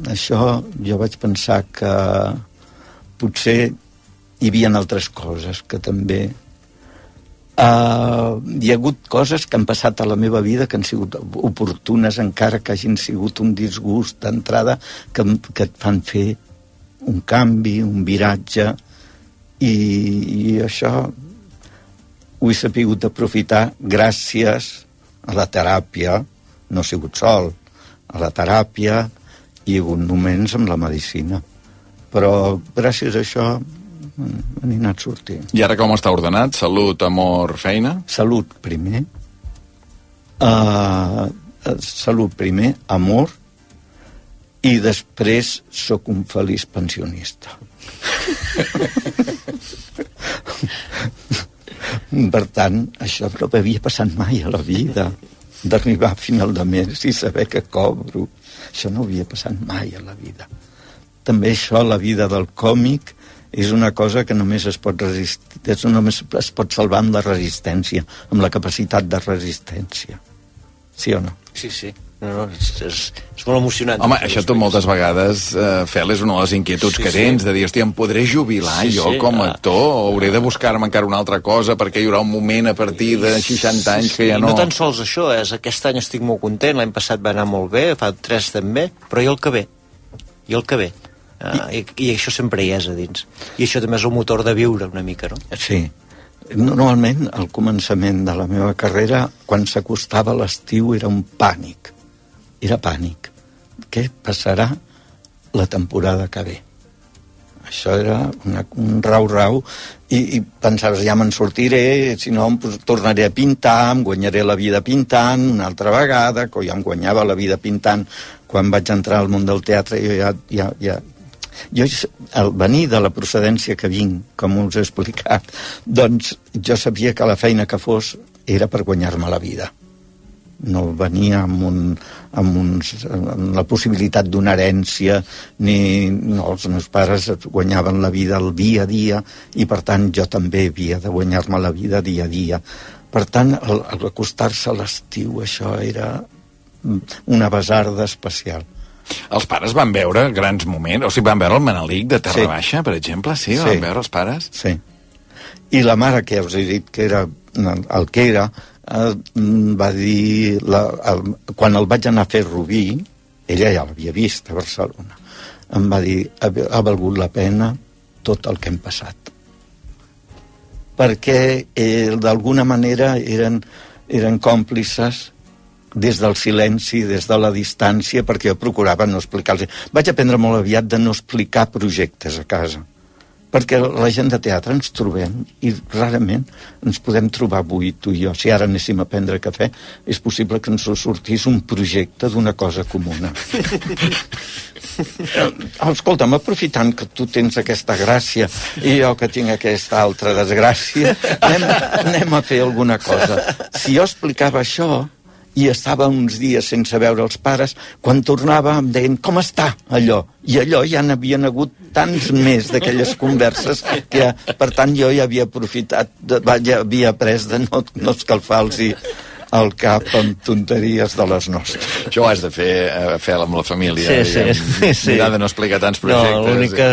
això, jo vaig pensar que potser hi havia altres coses que també Uh, hi ha hagut coses que han passat a la meva vida que han sigut oportunes encara que hagin sigut un disgust d'entrada que, que et fan fer un canvi, un viratge i, i això ho he sapigut aprofitar gràcies a la teràpia no he sigut sol a la teràpia i hi hagut moments amb la medicina però gràcies a això han anat sortint. I ara com està ordenat? Salut, amor, feina? Salut primer, uh, salut primer, amor, i després sóc un feliç pensionista. (laughs) per tant, això no m'havia passat mai a la vida, d'arribar a final de mes i saber que cobro. Això no havia passat mai a la vida. També això, la vida del còmic, és una cosa que només es pot resistir, és, només es pot salvar amb la resistència, amb la capacitat de resistència. Sí o no? Sí, sí. No, no, és, és, és molt emocionant. Home, això tu moltes vegades, eh, Fel, és una de les inquietuds Sí, que sí. tens, de dir, hòstia, em podré jubilar Sí, jo sí, com a ah. actor, o hauré de buscar-me encara una altra cosa perquè hi haurà un moment a partir de 60 anys que ja no... no tan sols això, és aquest any estic molt content, l'any passat va anar molt bé, fa tres també, però i el que ve? I el que ve? Uh, i, I això sempre hi és a dins. I això també és el motor de viure una mica, no? Sí. Normalment, al començament de la meva carrera, quan s'acostava l'estiu, era un pànic. Era pànic. Què passarà la temporada que ve? Això era una, un rau-rau i, i pensaves, ja me'n sortiré, si no, pues, tornaré a pintar, em guanyaré la vida pintant una altra vegada, que ja em guanyava la vida pintant quan vaig entrar al món del teatre, jo ja, ja, ja, jo, al venir de la procedència que vinc, com us he explicat, doncs jo sabia que la feina que fos era per guanyar-me la vida. No venia amb, un, amb, uns, amb la possibilitat d'una herència, ni no, els meus pares guanyaven la vida el dia a dia, i per tant jo també havia de guanyar-me la vida dia a dia. Per tant, al, al acostar-se a l'estiu, això era una besarda especial. Els pares van veure grans moments, o sigui, van veure el Manelic de Terra Sí. Baixa, per exemple, sí, Sí. van veure els pares? Sí. I la mare, que ja us he dit que era el que era, eh, va dir... La, el, quan el vaig anar a fer Rubí, ella ja l'havia vist a Barcelona, em va dir, ha, ha valgut la pena tot el que hem passat. Perquè eh, d'alguna manera eren, eren còmplices des del silenci, des de la distància, perquè jo procurava no explicar-los. Vaig aprendre molt aviat de no explicar projectes a casa, perquè la gent de teatre ens trobem i rarament ens podem trobar avui, tu i jo. Si ara anéssim a prendre cafè, és possible que ens sortís un projecte d'una cosa comuna. (laughs) Eh, Escolta'm, aprofitant que tu tens aquesta gràcia i jo que tinc aquesta altra desgràcia, anem, anem a fer alguna cosa. Si jo explicava això, i estava uns dies sense veure els pares, quan tornava em deien com està allò? I allò ja n'havien hagut tants més d'aquelles converses que, per tant, jo ja havia aprofitat, de, ja havia après de no, no escalfar-los el cap amb tonteries de les nostres. Això ho has de fer, eh, fer amb la família. Sí, sí, diguem. sí, sí. Mirar de no explicar tants No, projectes. l'únic que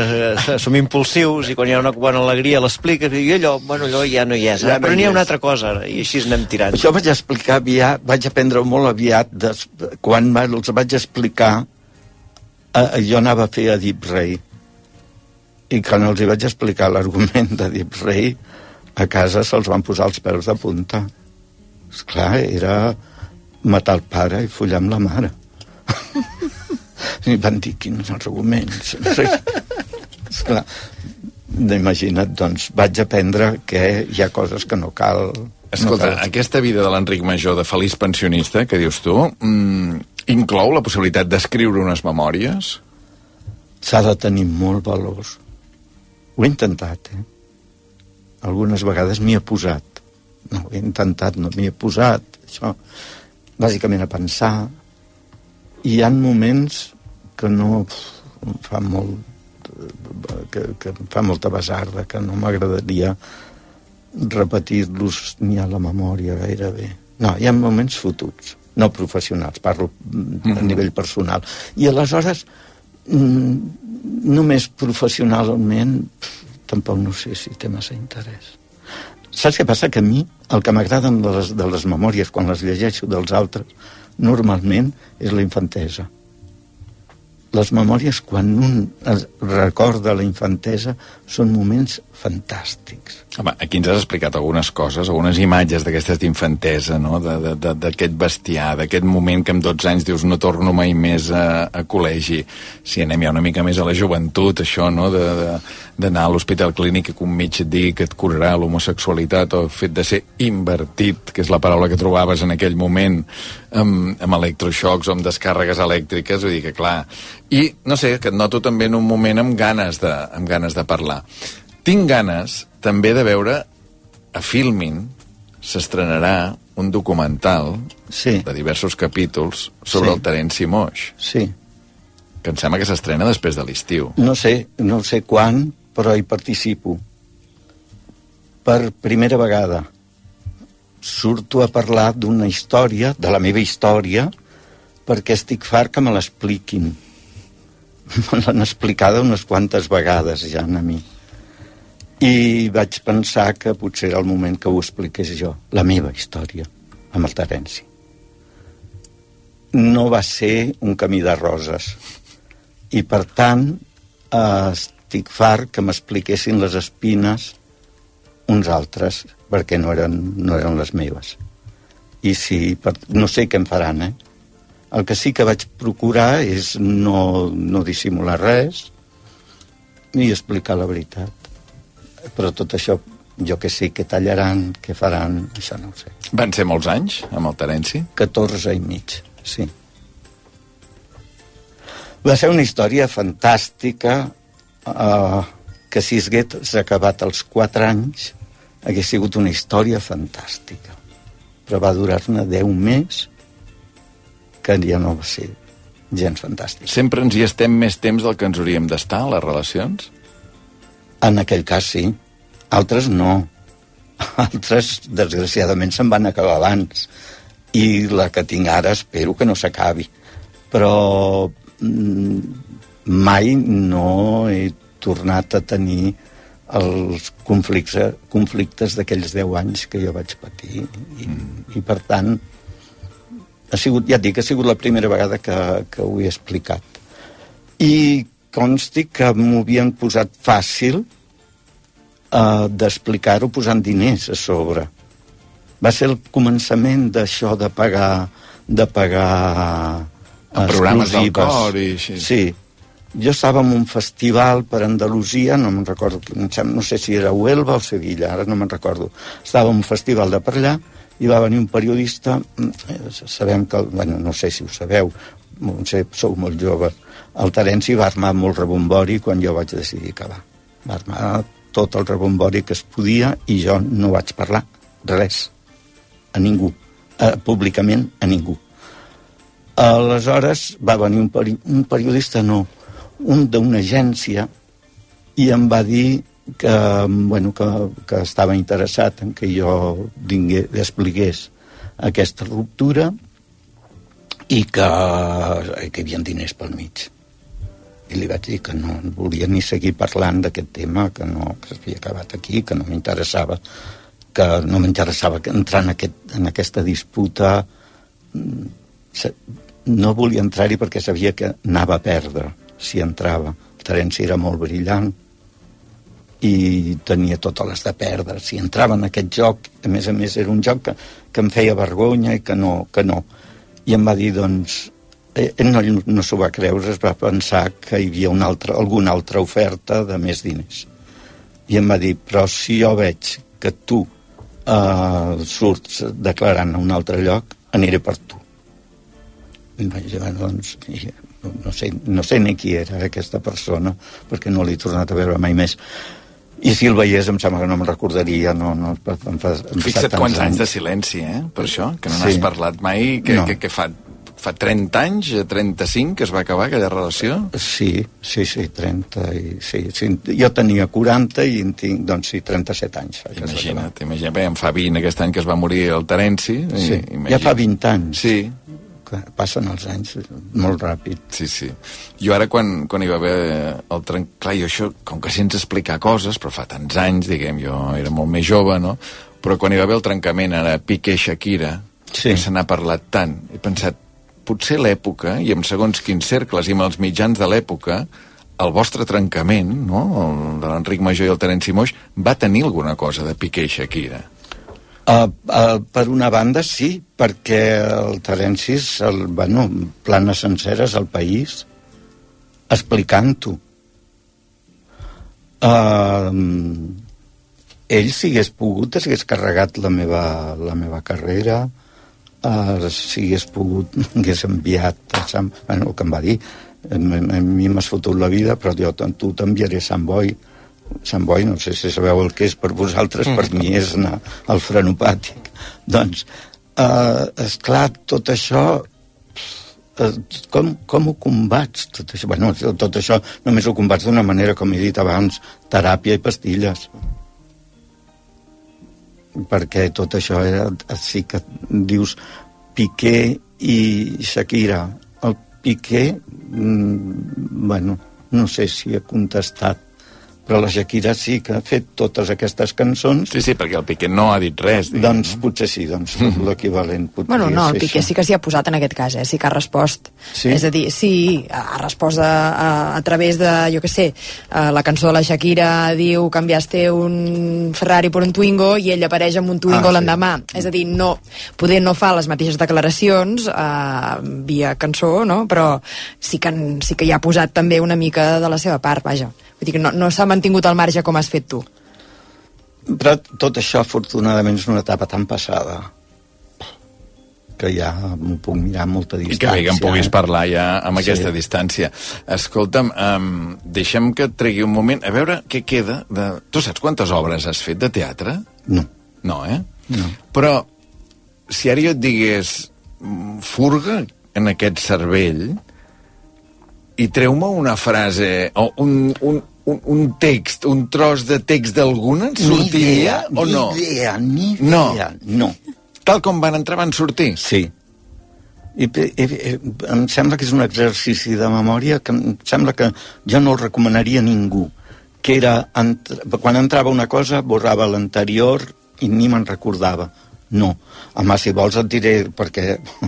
eh, som impulsius i quan hi ha una bona alegria l'expliques i allò, bueno, allò ja no hi és. Ja Ja no però hi n'hi ha és. una altra cosa i així anem tirant. Això vaig explicar aviat, vaig aprendre molt aviat, des, quan els vaig explicar, eh, jo anava a fer a Deep Rey, i quan els hi vaig explicar l'argument de Deep Rey, a casa se'ls van posar els peus de punta. Esclar, era matar el pare i follar amb la mare. (laughs) I van dir, quins arguments. (laughs) Esclar, imagina't, doncs, vaig aprendre que hi ha coses que no cal... Escolta, no cal. aquesta vida de l'Enric Major, de feliç pensionista, que dius tu, mm, inclou la possibilitat d'escriure unes memòries? s'ha de tenir molt valor. Ho he intentat, eh? Algunes vegades m'hi he posat. No, ho he intentat, no m'hi he posat, això. bàsicament a pensar, i hi ha moments que no pf, em fa molt que, que em fa molta besarda, que no m'agradaria repetir-los ni a la memòria gairebé. No, hi ha moments fotuts, no professionals, parlo mm, a nivell personal. I aleshores, mm, només professionalment, pf, tampoc no sé si té massa interès. Saps què passa? Que a mi el que m'agraden de, les, de les memòries quan les llegeixo dels altres normalment és la infantesa les memòries, quan un es recorda la infantesa, són moments fantàstics. Home, aquí ens has explicat algunes coses, algunes imatges d'aquestes d'infantesa, no? d'aquest bestiar, d'aquest moment que amb 12 anys dius no torno mai més a, a col·legi. Si anem ja una mica més a la joventut, això, no? de, de, d'anar a l'hospital clínic i que un metge et digui que et curarà l'homosexualitat o el fet de ser invertit, que és la paraula que trobaves en aquell moment, amb, amb electroxocs o amb descàrregues elèctriques, vull dir que clar... I, no sé, que et noto també en un moment amb ganes de, amb ganes de parlar. Tinc ganes també de veure a Filmin s'estrenarà un documental sí. de diversos capítols sobre Sí. el Terenci Moix, Sí. que em sembla que s'estrena després de l'estiu. No sé, no sé quan, però hi participo. Per primera vegada surto a parlar d'una història, de la meva història, perquè estic fart que me l'expliquin. (laughs) Me l'han explicada unes quantes vegades ja a mi. I vaig pensar que potser era el moment que ho expliqués jo, la meva història, amb el Terenci. No va ser un camí de roses. I, per tant, eh, estic fart que m'expliquessin les espines uns altres, perquè no eren, no eren les meves. I si, per, no sé què em faran, eh? El que sí que vaig procurar és no, no dissimular res i explicar la veritat. Però tot això, jo que sé, que tallaran, que faran, això no ho sé. Van ser molts anys amb el Terenci? 14 i mig, sí. Va ser una història fantàstica eh, que si hagués acabat als 4 anys hagués sigut una història fantàstica. Però va durar-ne 10 més que ja no va ser gens fantàstic. Sempre ens hi estem més temps del que ens hauríem d'estar, a les relacions? En aquell cas sí, altres no. (laughs) Altres, desgraciadament, se'n van acabar abans. I la que tinc ara espero que no s'acabi. Però mm, mai no he tornat a tenir els conflictes, conflictes d'aquells 10 anys que jo vaig patir. I, i per tant, ha sigut, ja et dic, ha sigut la primera vegada que, que ho he explicat. I consti que m'ho havien posat fàcil eh, d'explicar-ho posant diners a sobre. Va ser el començament d'això de pagar de pagar En programes del cor i així. Sí. Jo estava en un festival per Andalusia, no me'n recordo, no sé si era Huelva o Sevilla, ara no me'n recordo. Estava en un festival de per allà i va venir un periodista, mm, eh, sabem que, bueno, no sé si ho sabeu, no sé, sou molt joves, el Terenci va armar molt rebombori quan jo vaig decidir acabar. Va armar tot el rebombori que es podia i jo no vaig parlar res a ningú, eh, públicament a ningú. Aleshores va venir un, peri un periodista, no, un d'una agència i em va dir que, bueno, que, que estava interessat en que jo vingué, expliqués aquesta ruptura i que, que hi havia diners pel mig. I li vaig dir que no volia ni seguir parlant d'aquest tema, que no que s'havia acabat aquí, que no m'interessava que no m'interessava entrar en, aquest, en aquesta disputa mm, no volia entrar-hi perquè sabia que anava a perdre si entrava. El Terenci era molt brillant i tenia totes les de perdre. Si entrava en aquest joc, a més a més era un joc que, que em feia vergonya i que no, que no. I em va dir, doncs, eh, ell no, no s'ho va creure, es va pensar que hi havia una altra, alguna altra oferta de més diners. I em va dir, però si jo veig que tu eh, surts declarant a un altre lloc, aniré per tu. I vaig dir, doncs, i no, no, sé, no sé ni qui era aquesta persona, perquè no l'he tornat a veure mai més. I si el veiés em sembla que no me'n recordaria, no, no, em fa, em Fixa't quants anys de silenci, eh? Per això, que no Sí. n'has parlat mai, que, No. que, que fa, fa 30 anys, eh, 35, que es va acabar aquella relació? Sí, sí, sí, 30 i... Sí, sí, jo tenia 40 i en tinc, doncs sí, 37 anys. Imagina't, imagina't, bé, en fa 20 aquest any que es va morir el Terenci. i- Sí, imagina't. ja fa 20 anys. Sí, Que passen els anys molt ràpid. Sí, sí. Jo ara, quan, quan hi va haver el tren... Clar, jo això, com que sents explicar coses, però fa tants anys, diguem, jo era molt més jove, no? Però quan hi va haver el trencament, ara Piqué i Shakira, Sí. que se n'ha parlat tant, he pensat, potser l'època, i en segons quins cercles, i amb els mitjans de l'època, el vostre trencament, no?, el de l'Enric Major i el Terenci Moix, va tenir alguna cosa de Piqué i Shakira. Uh, uh, per una banda, sí, perquè el Terencis, el, bueno, planes senceres al país, explicant-ho. Uh, ell, si hagués pogut, s'hagués carregat la meva, la meva carrera, uh, si hagués pogut, (laughs) hagués enviat a Sant... Bueno, el que em va dir, a mi m'has fotut la vida, però jo tu t'enviaré a Sant Boi. Sant Boi, no sé si sabeu el que és per vosaltres, mm. per mi és anar al frenopàtic. (laughs) Doncs, eh, esclar, tot això eh, com, com ho combats, tot això? Bueno, tot això només ho combats d'una manera, com he dit abans, teràpia i pastilles. Perquè tot això era, sí que dius Piqué i Shakira. El Piqué, mm, bueno, no sé si ha contestat però la Shakira sí que ha fet totes aquestes cançons. Sí, sí, perquè el Piqué no ha dit res. Diguem, Doncs potser sí, doncs (laughs) l'equivalent potser Bueno, no, el Piqué això. sí que s'hi ha posat en aquest cas, eh? sí que ha respost. Sí? És a dir, sí, ha respost a, a, a través de, jo què sé, a la cançó de la Shakira diu canviaste un Ferrari per un Twingo i ell apareix amb un Twingo Ah, sí. l'endemà. És a dir, no, poder no fa les mateixes declaracions eh, via cançó, no? però sí que, sí que hi ha posat també una mica de la seva part, vaja. Vull dir que no, no s'ha mantingut al marge com has fet tu. Però tot això, afortunadament, és una etapa tan passada que ja m'ho puc mirar amb molta I distància. que bé que en puguis eh? parlar ja amb Sí. aquesta distància. Escolta'm, um, deixem que et tregui un moment a veure què queda de... Tu saps quantes obres has fet de teatre? No. No, eh? No. Però si ara jo et digués mm, furga en aquest cervell i treu-me una frase o un, un, un, un text, un tros de text d'alguna, Ni sortiria idea, o ni no? idea, ni No. idea. No. Tal com van entrar van sortir? Sí. I, i, i, em sembla que és un exercici de memòria que em sembla que jo no el recomanaria a ningú que era, entr quan entrava una cosa, borrava l'anterior i ni me'n recordava. No. Home, si vols et diré, perquè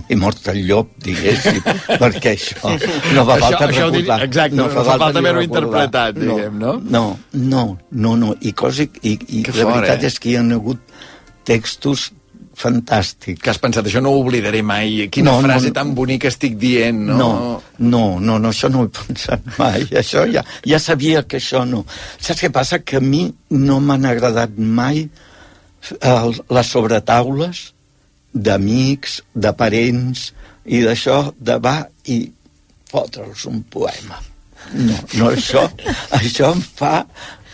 he mort el llop, diguéssim, (laughs) perquè això no fa Això- falta això recordar. exacte, no fa falta haver-ho interpretat, diguem, no? No, no, no, no. I, cosa, i, i Que la fort, veritat eh? és que hi ha hagut textos fantàstics. Que has pensat, això no ho oblidaré mai, quina No, no, frase no. tan bonica estic dient, no? No, no, no, no, això no ho he (laughs) pensat mai. Això ja, ja sabia que això no. Saps què passa? Que a mi no m'han agradat mai el, les sobretaules d'amics, de parents, i d'això de va i fotre'ls un poema. No, no, això, (laughs) això em fa,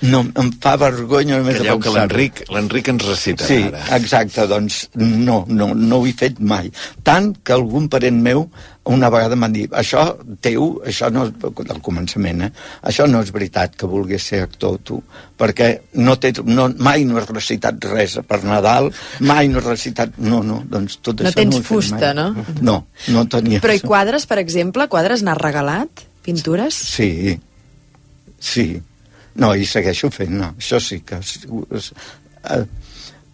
no, em fa vergonya només de Calleu, que pensar-ho. l'Enric l'Enric ens recita Sí, ara. exacte, doncs no, no, no ho he fet mai. Tant que algun parent meu una vegada m'ha dit, això teu, això no és, del començament, eh? això no és veritat que volgués ser actor tu, perquè no té, no, mai no has recitat res per Nadal, mai no has recitat... No, no, doncs tot No això tens no ho he fet fusta, mai. no? No, no tenia... Però i quadres, per exemple? Quadres n'has regalat? Pintures? Sí, sí. No, i segueixo fent, no. Això sí que... És, és, eh,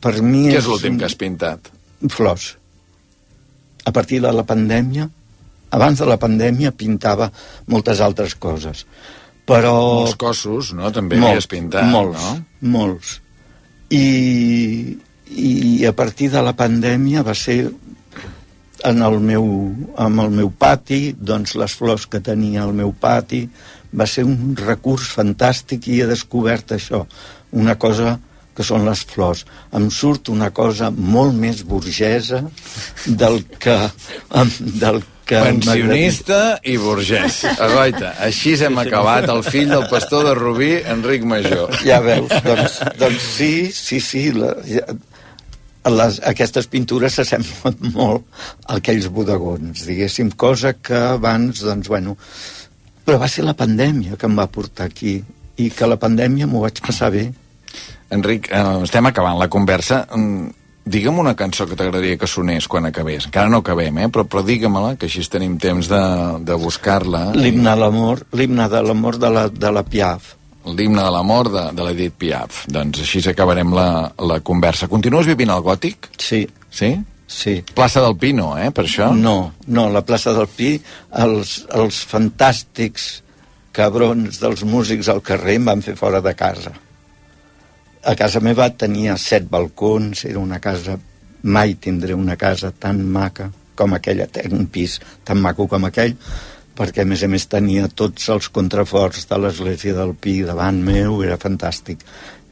per mi Què és l'últim que has pintat? Flors. A partir de la pandèmia, abans de la pandèmia pintava moltes altres coses. Però... Molts cossos, no? També Molts, havies pintat, molts, no? molts. I, I a partir de la pandèmia va ser en el meu, amb el meu pati, doncs les flors que tenia al meu pati, va ser un recurs fantàstic i he descobert això, una cosa que són les flors. Em surt una cosa molt més burgesa del que, del que Pensionista i burgès. Agoita, així hem acabat el fill del pastor de Rubí, Enric Major. Ja veus, doncs, doncs sí, sí, sí. La, ja, les, aquestes pintures s'assemblen molt a aquells bodegons, diguéssim, cosa que abans, doncs, bueno... Però va ser la pandèmia que em va portar aquí i que la pandèmia m'ho vaig passar bé. Enric, eh, estem acabant la conversa. Mm, Digue'm una cançó que t'agradaria que sonés quan acabés. Encara no acabem, eh? però, però digue-me-la, que així tenim temps de, de buscar-la. L'himne a l'amor, l'himne de l'amor de, la, de la Piaf. L'himne de l'amor de, de l'Edith Piaf. Doncs així acabarem la, la conversa. Continues vivint al gòtic? Sí. Sí? Sí. Plaça del Pino, eh, per això? No, no, la plaça del Pi, els, els fantàstics cabrons dels músics al carrer em van fer fora de casa a casa meva tenia set balcons, era una casa, mai tindré una casa tan maca com aquella, un pis tan maco com aquell, perquè a més a més tenia tots els contraforts de l'església del Pi davant meu, era fantàstic.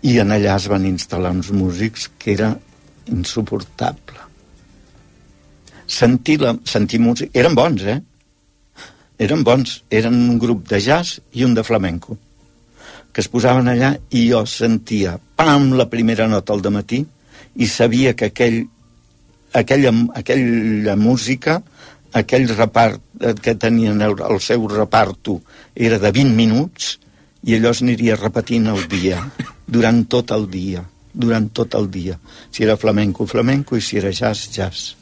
I en allà es van instal·lar uns músics que era insuportable. Sentir, la, sentir música... Eren bons, eh? Eren bons. Eren un grup de jazz i un de flamenco que es posaven allà i jo sentia, pam, la primera nota al matí i sabia que aquell, aquella, aquella música, aquell repart eh, que tenien el, el seu reparto era de 20 minuts i allò es aniria repetint el dia, durant tot el dia, durant tot el dia. Si era flamenco, flamenco, i si era jazz, jazz.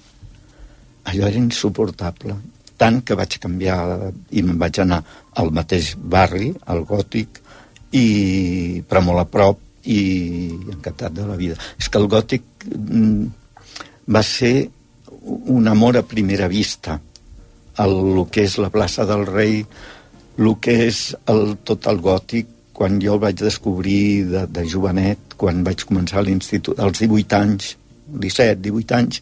Allò era insuportable. Tant que vaig canviar i me'n vaig anar al mateix barri, al gòtic, i, però molt a prop i encantat de la vida. És que el gòtic mm, va ser un amor a primera vista el, el que és la plaça del rei el que és el, tot el gòtic quan jo el vaig descobrir de, de jovenet quan vaig començar l'institut als 18 anys 17, 18 anys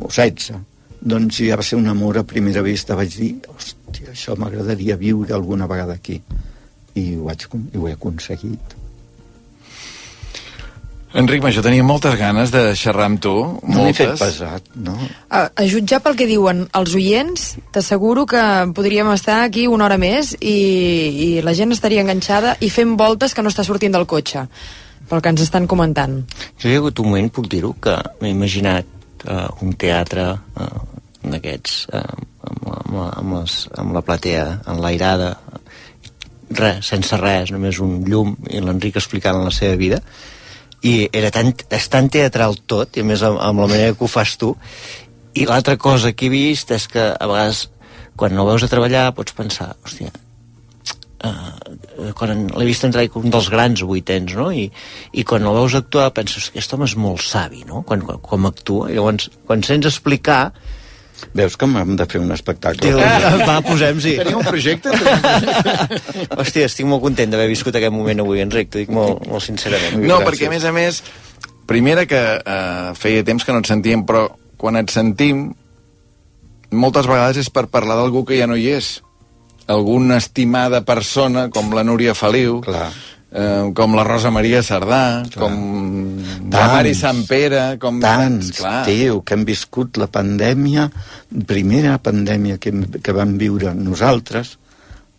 o 16 doncs ja va ser un amor a primera vista vaig dir, hòstia, això m'agradaria viure alguna vegada aquí i ho, haig, i ho he aconseguit. Enric Major, tenia moltes ganes de xerrar amb tu. No m'he fet pesat, no? A, a jutjar pel que diuen els oients, t'asseguro que podríem estar aquí una hora més i, i la gent estaria enganxada i fent voltes que no està sortint del cotxe, pel que ens estan comentant. Jo hi ha hagut un moment, puc dir-ho, que m'he imaginat uh, un teatre uh, d'aquests uh, amb, amb, amb, les, amb la platea enlairada, res, sense res, només un llum i l'Enric explicant la seva vida. I era tan, és tan teatral tot i a més amb, amb la manera que ho fas tu. I l'altra cosa que he vist és que a vegades quan no veus a treballar pots pensar hòstia uh, quan l'he vist entrar com un dels grans vuitens no? I, i quan el veus actuar penses que aquest home és molt savi no? quan, quan, com actua i llavors quan sents explicar Veus que hem de fer un espectacle? Diu, va, posem-s'hi. (laughs) Tenia un projecte? (laughs) Hòstia, estic molt content d'haver viscut aquest moment avui, Enric, t'ho dic molt, molt sincerament. No, perquè a més a més, primera que eh, feia temps que no et sentíem, però quan et sentim, moltes vegades és per parlar d'algú que ja no hi és. Alguna estimada persona, com la Núria Feliu, Clar. eh, com la Rosa Maria Sardà, Clar. com la Mari Sant Pere, com... Tants, Clar. tio, que hem viscut la pandèmia, primera pandèmia que, que vam viure nosaltres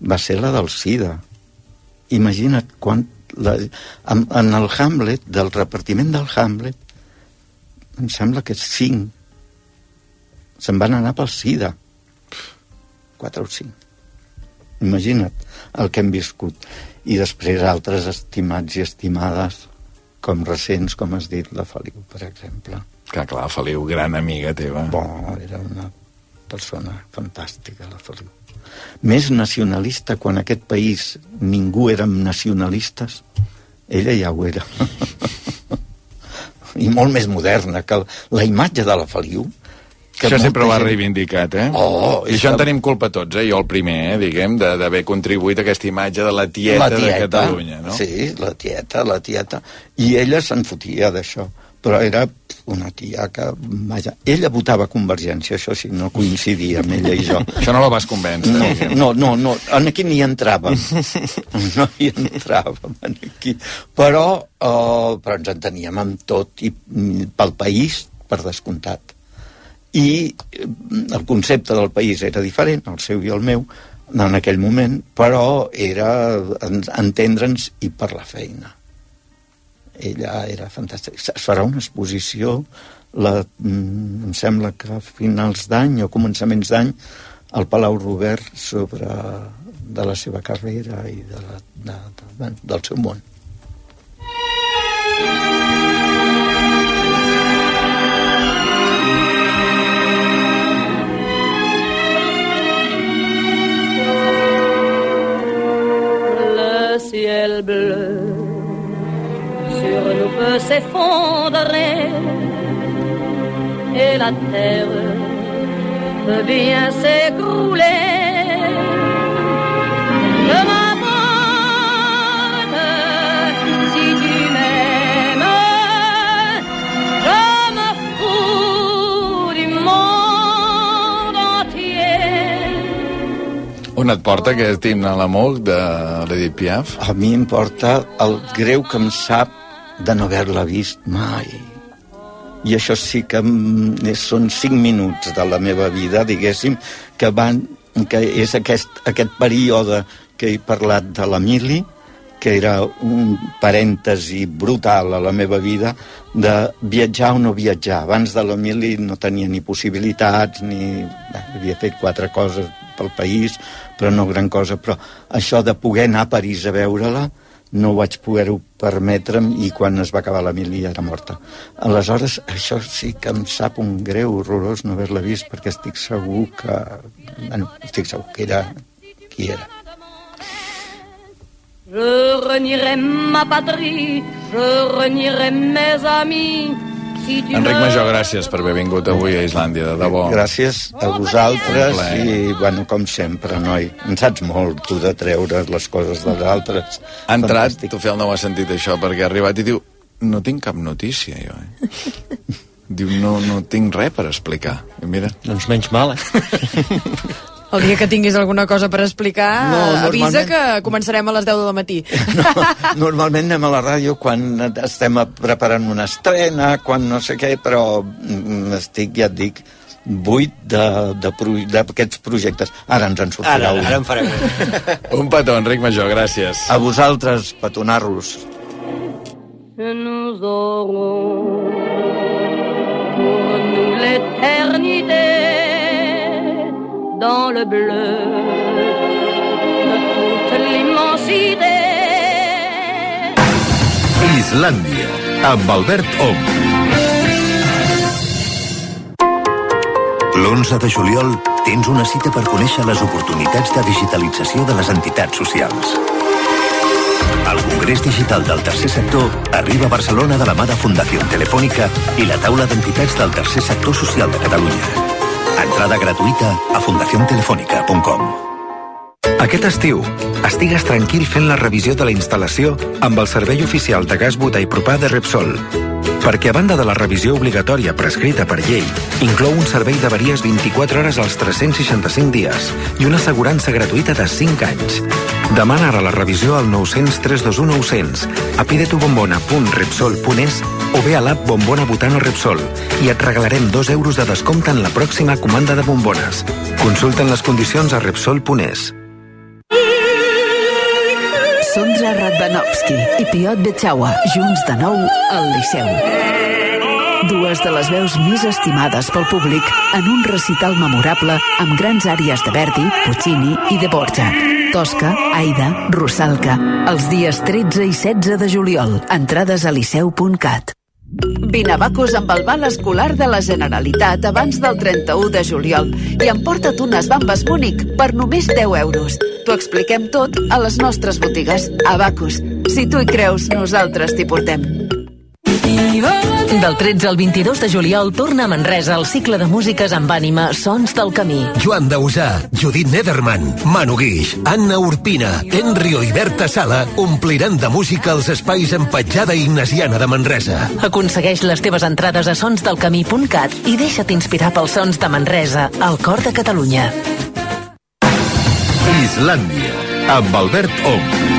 va ser la del SIDA. Imagina't quan... La, en, en el Hamlet, del repartiment del Hamlet, em sembla que cinc se'n van anar pel SIDA. Quatre o cinc. Imagina't el que hem viscut. I després altres estimats i estimades, com recents, com has dit, la Feliu, per exemple. Que clar, Feliu, gran amiga teva. Bo, era una persona fantàstica, la Feliu. Més nacionalista quan aquest país ningú érem nacionalistes, ella ja ho era. (laughs) I molt més moderna, que la imatge de la Feliu... Que Això sempre ho ha reivindicat, eh? Oh, I això en tenim culpa tots, eh? Jo el primer, eh? Diguem, de- d'haver contribuït a aquesta imatge de la tieta, de Catalunya, no? Sí, la tieta, la tieta. I ella se'n fotia d'això. Però era una tia que... Vaja, ella votava Convergència, això sí, no coincidia amb ella i jo. (laughs) Això no la vas convèncer. No, diguem. no, no, no, en aquí ni entràvem. No hi entràvem en aquí. Però, uh, però ens enteníem amb tot i pel país, per descomptat. I eh, el concepte del país era diferent, el seu i el meu, en aquell moment, però era en- entendre'ns i per la feina. Ella era fantàstica. Es farà una exposició, la, mm, em sembla que a finals d'any o començaments d'any, al Palau Robert sobre de la seva carrera i de la, de, de, de, del seu món. Le ciel bleu sur nous peut s'effondrer et la terre peut bien s'écrouler. On et porta aquest himne a l'amor de l'Edith Piaf? A mi em porta el greu que em sap de no haver-la vist mai. I això sí que són cinc minuts de la meva vida, diguéssim, que van que és aquest, aquest període que he parlat de l'Emili, que era un parèntesi brutal a la meva vida, de viatjar o no viatjar. Abans de l'Emili no tenia ni possibilitats, ni... Havia fet quatre coses pel país, però no gran cosa. Però això de poder anar a París a veure-la, no vaig poder-ho permetre'm i quan es va acabar l'Emili era morta. Aleshores, això sí que em sap un greu horrorós no haver-la vist perquè estic segur que... Bueno, estic segur que era qui era. Je renierai ma patrie, je renierai mes amis. Enric Major, gràcies per haver vingut avui a Islàndia, de debò. Gràcies a vosaltres i, bueno, com sempre, noi, en saps molt, tu, de treure les coses dels altres. Ha entrat, Fantàstic. tu Fel no ho ha sentit això, perquè ha arribat i diu no tinc cap notícia, jo, eh? (laughs) Diu, no, no tinc res per explicar. I mira, Doncs menys mal, eh? (laughs) El dia que tinguis alguna cosa per explicar, No, avisa que començarem a les 10 del matí. No, (laughs) normalment anem a la ràdio quan estem preparant una estrena, quan no sé què, però mm, estic, ja et dic, buit de- de pro- d'aquests projectes. Ara ens en sortirà Ara, un. ara en farem. (laughs) un petó, Enric Major, gràcies. A vosaltres, petonar-los. Nous aurons pour nous l'éternité dans le bleu de toute l'immensité. Islàndia, amb Albert Ong. L'11 de juliol tens una cita per conèixer les oportunitats de digitalització de les entitats socials. El Congrés Digital del Tercer Sector arriba a Barcelona de la mà de Fundació Telefònica i la taula d'entitats del Tercer Sector Social de Catalunya. Entrada gratuïta a fundaciontelefónica.com. Aquest estiu, estigues tranquil fent la revisió de la instal·lació amb el servei oficial de gas butà i propà de Repsol. Perquè a banda de la revisió obligatòria prescrita per llei, inclou un servei d'averies 24 hores als 365 dies i una assegurança gratuïta de 5 anys. Demana ara la revisió al 900 321 900 a pidetubombona.repsol.es o bé a l'app Bombona Butano Repsol i et regalarem 2 euros de descompte en la pròxima comanda de bombones. Consulten les condicions a Repsol.es. Radvanovski i Piot Betxaua, junts de nou al Liceu. Dues de les veus més estimades pel públic en un recital memorable amb grans àries de Verdi, Puccini i de Borjak. Tosca, Aida, Russalka, els dies 13 i 16 de juliol. Entrades a liceu.cat. Bacus amb el val escolar de la Generalitat abans del 31 de juliol i emporta't unes bambes Múnich per només 10 euros. T'ho expliquem tot a les nostres botigues. A Bacus. Si tu hi creus, nosaltres t'hi portem. Del 13 al 22 de juliol torna a Manresa el cicle de músiques amb ànima Sons del Camí. Joan Dausà, Judit Nederman, Manu Guix, Anna Urpina, Enrio i Berta Sala ompliran de música els espais en petjada ignasiana de Manresa. Aconsegueix les teves entrades a sonsdelcamí.cat i deixa't inspirar pels sons de Manresa, al cor de Catalunya. Islàndia, amb Albert Ong.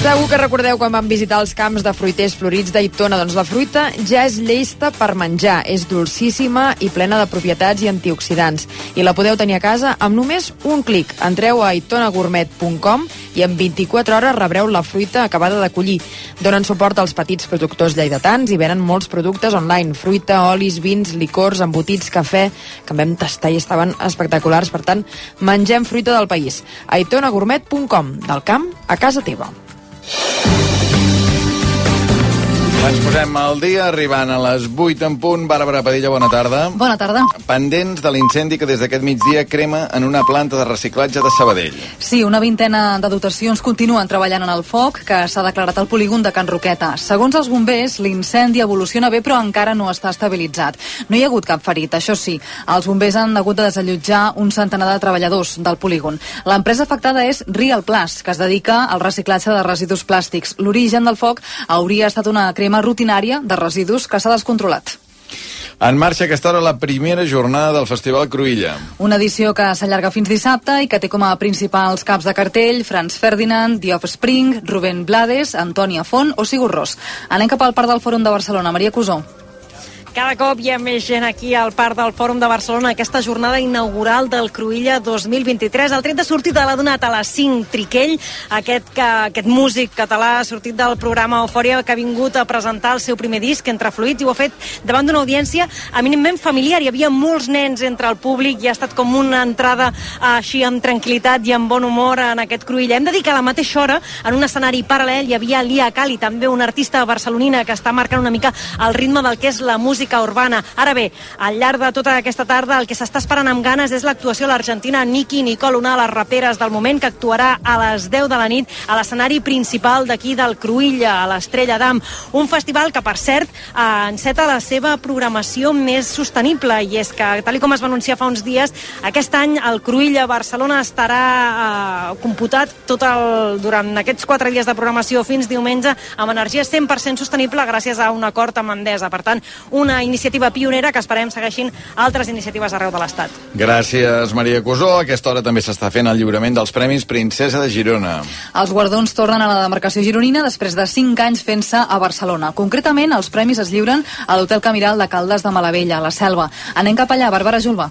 Esteu que recordeu quan vam visitar els camps de fruiters florits d'Aitona, doncs la fruita ja és llesta per menjar, és dolcíssima i plena de propietats i antioxidants. I la podeu tenir a casa amb només un clic. Entreu a aitonagourmet.com i en 24 hores rebreu la fruita acabada de collir. Donen suport als petits productors lleidatans i venen molts productes online, fruita, olis, vins, licors, embotits, cafè, que en vam tastar i estaven espectaculars. Per tant, mengem fruita del país. aitonagourmet.com, del camp a casa teva. Thank you. Ens posem al dia, arribant a les 8 en punt. Bàrbara Padilla, bona tarda. Bona tarda. Pendents de l'incendi que des d'aquest migdia crema en una planta de reciclatge de Sabadell. Sí, una vintena de dotacions continuen treballant en el foc que s'ha declarat al polígon de Can Roqueta. Segons els bombers, l'incendi evoluciona bé però encara no està estabilitzat. No hi ha hagut cap ferit, això sí. Els bombers han hagut de desallotjar un centenar de treballadors del polígon. L'empresa afectada és Real Plast, que es dedica al reciclatge de residus plàstics. L'origen del foc hauria estat una crema rutinària de residus que s'ha descontrolat. En marxa aquesta hora la primera jornada del Festival Cruïlla. Una edició que s'allarga fins dissabte i que té com a principals caps de cartell Franz Ferdinand, The Offspring, Rubén Blades, Antònia Font o Sigur Ros. Anem cap al Parc del Fòrum de Barcelona. Maria Cusó. Cada cop hi ha més gent aquí al Parc del Fòrum de Barcelona, aquesta jornada inaugural del Cruïlla 2023. El tret de sortida l'ha donat a les 5 Triquell, aquest, que, aquest músic català sortit del programa Eufòria que ha vingut a presentar el seu primer disc, Entre Fluids, i ho ha fet davant d'una audiència eminentment familiar. Hi havia molts nens entre el públic i ha estat com una entrada així amb tranquil·litat i amb bon humor en aquest Cruïlla. Hem de dir que a la mateixa hora, en un escenari paral·lel, hi havia Lia Cali, també una artista barcelonina que està marcant una mica el ritme del que és la música música urbana. Ara bé, al llarg de tota aquesta tarda el que s'està esperant amb ganes és l'actuació de l'argentina Niki Nicole, una de les raperes del moment que actuarà a les 10 de la nit a l'escenari principal d'aquí del Cruïlla, a l'Estrella d'Am. Un festival que, per cert, eh, enceta la seva programació més sostenible i és que, tal com es va anunciar fa uns dies, aquest any el Cruïlla Barcelona estarà eh, computat tot el, durant aquests quatre dies de programació fins diumenge amb energia 100% sostenible gràcies a un acord amb Endesa. Per tant, una iniciativa pionera que esperem segueixin altres iniciatives arreu de l'Estat. Gràcies, Maria Cusó. A aquesta hora també s'està fent el lliurament dels Premis Princesa de Girona. Els guardons tornen a la demarcació gironina després de 5 anys fent-se a Barcelona. Concretament, els premis es lliuren a l'Hotel Camiral de Caldes de Malavella, a la Selva. Anem cap allà, Bàrbara Julva.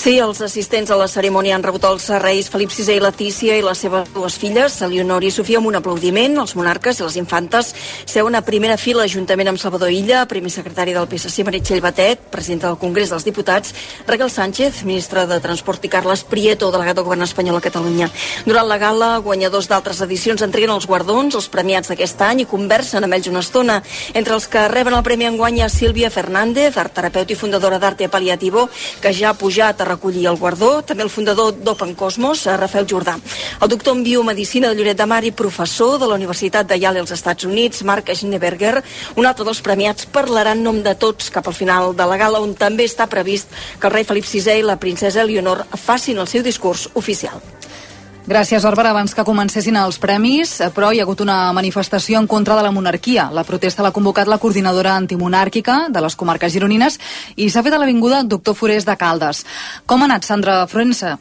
Sí, els assistents a la cerimònia han rebut els reis Felip VI i Letícia i les seves dues filles, Eleonor i Sofia, amb un aplaudiment. Els monarques i les infantes seuen a primera fila juntament amb Salvador Illa, primer secretari del PSC, Meritxell Batet, presidenta del Congrés dels Diputats, Raquel Sánchez, ministre de Transport i Carles Prieto, delegat del govern espanyol a Catalunya. Durant la gala, guanyadors d'altres edicions entreguen els guardons, els premiats d'aquest any i conversen amb ells una estona. Entre els que reben el premi enguany hi ha Sílvia Fernández, art terapeuta i fundadora d'Arte Paliativo, que ja ha pujat a recollir el guardó, també el fundador d'Open Cosmos, eh, Rafael Jordà. El doctor en biomedicina de Lloret de Mar i professor de la Universitat de Yale als Estats Units, Marc Schneeberger, un altre dels premiats, parlarà en nom de tots cap al final de la gala, on també està previst que el rei Felip VI i la princesa Eleonor facin el seu discurs oficial. Gràcies, Bàrbara. Abans que comencessin els premis, eh, però hi ha hagut una manifestació en contra de la monarquia. La protesta l'ha convocat la coordinadora antimonàrquica de les comarques gironines i s'ha fet a l'Avinguda Doctor Forés de Caldes. Com ha anat, Sandra Froensa?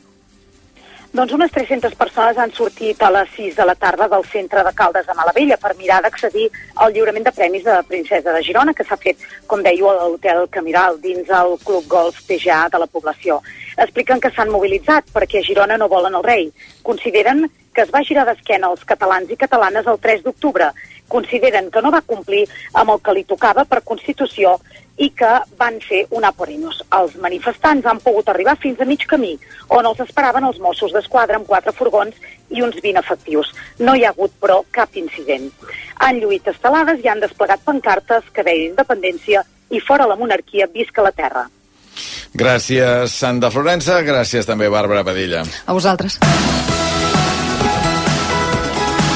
Doncs unes 300 persones han sortit a les 6 de la tarda del centre de Caldes de Malavella per mirar d'accedir al lliurament de premis de Princesa de Girona, que s'ha fet, com dèieu, a l'Hotel Camiral, dins el Club Golf PGA de la població. Expliquen que s'han mobilitzat perquè a Girona no volen el rei. Consideren que es va girar d'esquena als catalans i catalanes el 3 d'octubre. Consideren que no va complir amb el que li tocava per Constitució i que van fer una por ellos. Els manifestants han pogut arribar fins a mig camí, on els esperaven els Mossos d'Esquadra amb quatre furgons i uns 20 efectius. No hi ha hagut, però, cap incident. Han lluït estelades i han desplegat pancartes que deien independència i fora la monarquia visca la terra. Gràcies, Santa Florença. Gràcies també, Bàrbara Padilla. A vosaltres.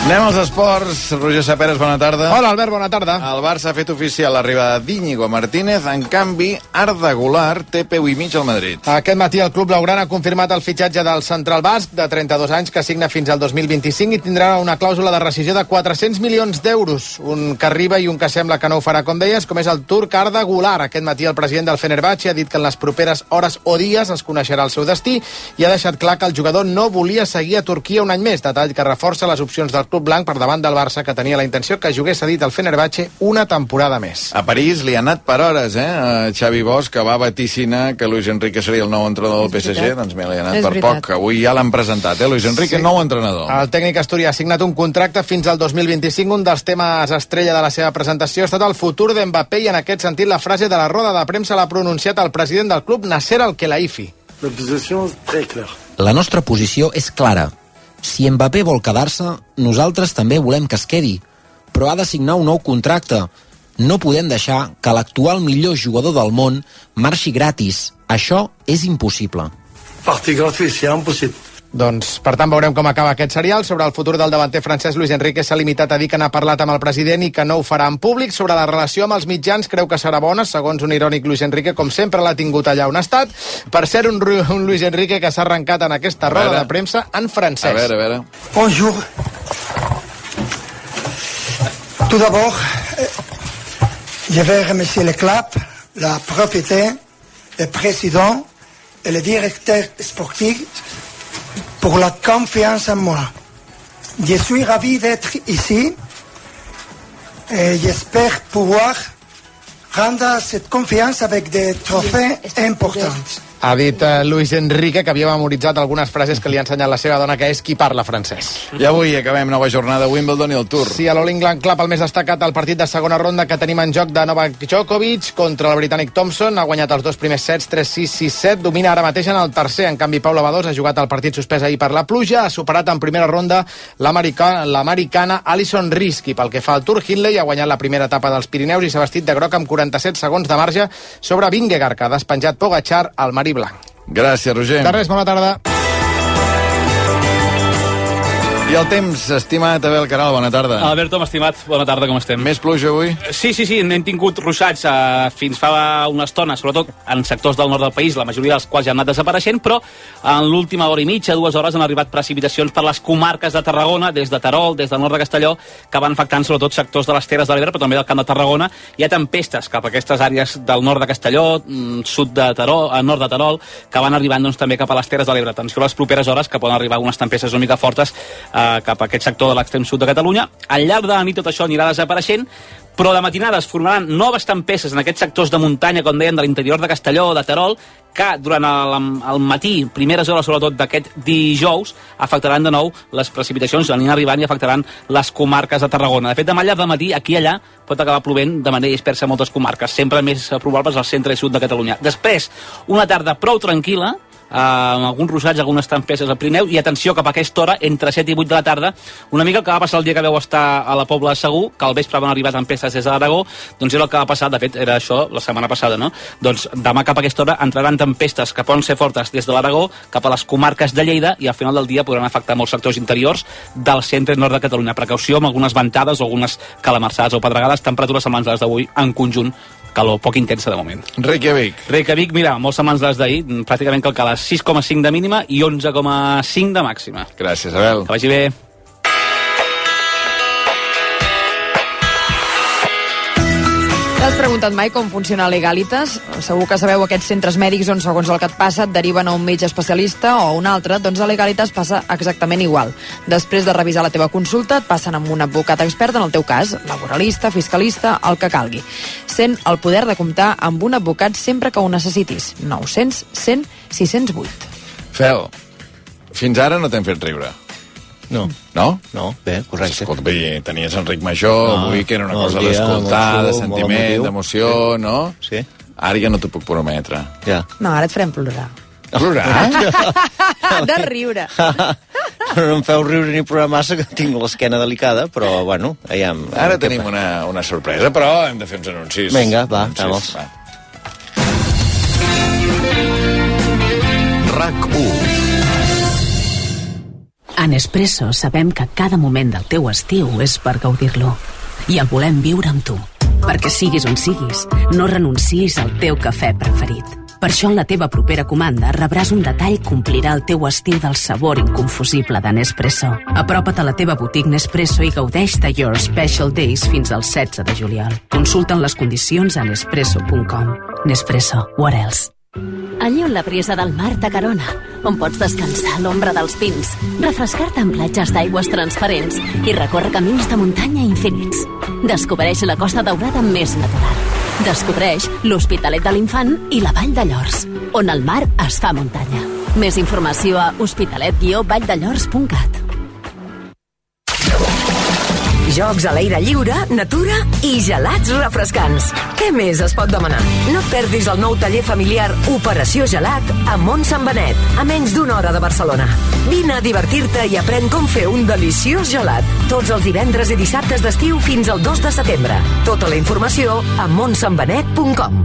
Anem als esports. Roger Saperes, bona tarda. Hola, Albert, bona tarda. El Barça ha fet oficial l'arribada d'Iñigo Martínez. En canvi, Arda Goulart té peu i mig al Madrid. Aquest matí el club blaugrana ha confirmat el fitxatge del central basc de 32 anys que signa fins al 2025 i tindrà una clàusula de rescisió de 400 milions d'euros. Un que arriba i un que sembla que no ho farà, com deies, com és el turc Arda Goulart. Aquest matí el president del Fenerbahçe ha dit que en les properes hores o dies es coneixerà el seu destí i ha deixat clar que el jugador no volia seguir a Turquia un any més, detall que reforça les opcions del club blanc per davant del Barça, que tenia la intenció que jugués cedit al Fenerbahçe una temporada més. A París li ha anat per hores, eh? A Xavi Bosch, que va vaticinar que Luis Enrique seria el nou entrenador del PSG, veritat. doncs me li ha anat És per veritat. poc. Avui ja l'han presentat, eh? Luis Enrique, Sí. nou entrenador. El tècnic asturià ha signat un contracte fins al 2025. Un dels temes estrella de la seva presentació ha estat el futur d'Mbappé i en aquest sentit la frase de la roda de premsa l'ha pronunciat el president del club, Nasser Al-Khelaifi. La nostra posició és clara. Si Mbappé vol quedar-se, nosaltres també volem que es quedi. Però ha de signar un nou contracte. No podem deixar que l'actual millor jugador del món marxi gratis. Això és impossible. Partir gratuït, c'est impossible. Doncs, per tant, veurem com acaba aquest serial. Sobre el futur del davanter francès, Luis Enrique s'ha limitat a dir que n'ha parlat amb el president i que no ho farà en públic. Sobre la relació amb els mitjans, creu que serà bona, segons un irònic Luis Enrique, com sempre l'ha tingut allà on ha estat. Per ser un, un Luis Enrique que s'ha arrencat en aquesta roda de premsa en francès. A veure, a veure. Bonjour. Tout d'abord, je vais remercier le club, la propriété, le président et le directeur sportif pour la confiance en moi. Je suis ravi d'être ici et j'espère pouvoir rendre cette confiance avec des trophées importants. Ha dit eh, Luis Enrique que havia memoritzat algunes frases que li ha ensenyat la seva dona, que és qui parla francès. I avui acabem nova jornada a Wimbledon i el Tour. Sí, a l'All England Club el més destacat del partit de segona ronda que tenim en joc de Novak Djokovic contra el britànic Thompson. Ha guanyat els dos primers sets, 3-6, 6-7. Domina ara mateix en el tercer. En canvi, Paula Badós ha jugat el partit suspès ahir per la pluja. Ha superat en primera ronda l'americana Alison Risky. Pel que fa al Tour, Hindley ha guanyat la primera etapa dels Pirineus i s'ha vestit de groc amb 47 segons de marge sobre Vingegaard, que ha despenjat Pogachar al marí blanc. Gràcies, Roger. De res, bona tarda. I el temps, estimat Abel Caral, bona tarda. Albert, Tom, estimat, bona tarda, com estem? Més pluja avui? Sí, sí, sí, n'hem tingut ruixats eh, fins fa una estona, sobretot en sectors del nord del país, la majoria dels quals ja han anat desapareixent, però en l'última hora i mitja, dues hores, han arribat precipitacions per les comarques de Tarragona, des de Terol, des del nord de Castelló, que van afectant sobretot sectors de les Terres de l'Ebre, però també del Camp de Tarragona. Hi ha tempestes cap a aquestes àrees del nord de Castelló, mm, sud de Terol, eh, nord de Terol, que van arribant doncs, també cap a les Terres de l'Ebre. Atenció a les properes hores, que poden arribar unes tempestes una mica fortes eh, cap a aquest sector de l'extrem sud de Catalunya. Al llarg de la nit tot això anirà desapareixent, però de matinada es formaran noves tempestes en aquests sectors de muntanya, com deien, de l'interior de Castelló, de Terol, que durant el, el matí, primeres hores sobretot d'aquest dijous, afectaran de nou les precipitacions, aniran arribant i afectaran les comarques de Tarragona. De fet, demà llarg de matí, aquí i allà, pot acabar plovent de manera dispersa a moltes comarques, sempre més probables al centre i sud de Catalunya. Després, una tarda prou tranquil·la, amb alguns ruixats, algunes tempestes al Pirineu, i atenció cap a aquesta hora, entre 7 i 8 de la tarda, una mica el que va passar el dia que veu estar a la Pobla de Segur, que al vespre van arribar tempestes des de l'Aragó, doncs era el que va passar, de fet, era això la setmana passada, no? Doncs demà cap a aquesta hora entraran tempestes que poden ser fortes des de l'Aragó cap a les comarques de Lleida i al final del dia podran afectar molts sectors interiors del centre i nord de Catalunya. Precaució amb algunes ventades o algunes calamarsades o pedregades, temperatures semblants a d'avui en conjunt calor poc intensa de moment. Reykjavik. Reykjavik, mira, molt semblants les d'ahir, pràcticament calcades 6,5 de mínima i 11,5 de màxima. Gràcies, Abel. Que vagi bé. T'has preguntat mai com funciona Legalitas? Segur que sabeu aquests centres mèdics on, segons el que et passa, et deriven a un metge especialista o a un altre. Doncs a Legalitas passa exactament igual. Després de revisar la teva consulta, et passen amb un advocat expert, en el teu cas, laboralista, fiscalista, el que calgui. Sent el poder de comptar amb un advocat sempre que ho necessitis. 900 100 608. Fel, fins ara no t'hem fet riure. No. No? No, bé, correcte. Escolta, bé, tenies Enric Major, No, avui que era una no, cosa d'escoltar, de sentiment, d'emoció, no? Sí. Ara ja no t'ho puc prometre. Ja. No, ara et farem plorar. Plorar? (laughs) de riure. Però (laughs) no em feu riure ni plorar massa, que tinc l'esquena delicada, però, bueno, aviam... Ara tenim una, una sorpresa, però hem de fer uns anuncis. Vinga, va, Anuncis, vamos. RAC 1 A Nespresso sabem que cada moment del teu estiu és per gaudir-lo. I el volem viure amb tu. Perquè siguis on siguis, no renuncis al teu cafè preferit. Per això en la teva propera comanda rebràs un detall que omplirà el teu estil del sabor inconfusible de Nespresso. Apropa't a la teva botiga Nespresso i gaudeix de Your Special Days fins al 16 de juliol. Consulta'n les condicions a nespresso.com. Nespresso. What else? Allí on la brisa del mar t'acarona, on pots descansar a l'ombra dels pins, refrescar-te en platges d'aigües transparents i recórrer camins de muntanya infinits. Descobreix la Costa Daurada més natural. Descobreix l'Hospitalet de l'Infant i la Vall de Llors, on el mar es fa muntanya. Més informació a hospitalet-valldellors.cat. Jocs a l'aire lliure, natura i gelats refrescants. Què més es pot demanar? No et perdis el nou taller familiar Operació Gelat a Mont Sant Benet, a menys d'una hora de Barcelona. Vine a divertir-te i aprèn com fer un deliciós gelat. Tots els divendres i dissabtes d'estiu fins al 2 de setembre. Tota la informació a montsantbenet.com.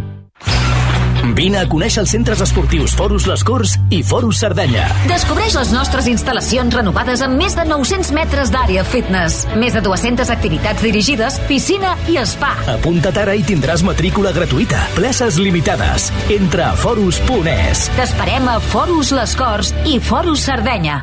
Vine a conèixer els centres esportius Forus Les Corts i Forus Cerdanya. Descobreix les nostres instal·lacions renovades amb més de 900 metres d'àrea fitness, més de 200 activitats dirigides, piscina i spa. Apunta't ara i tindràs matrícula gratuïta. Places limitades. Entra a forus.es. T'esperem a Forus Les Corts i Forus Cerdanya.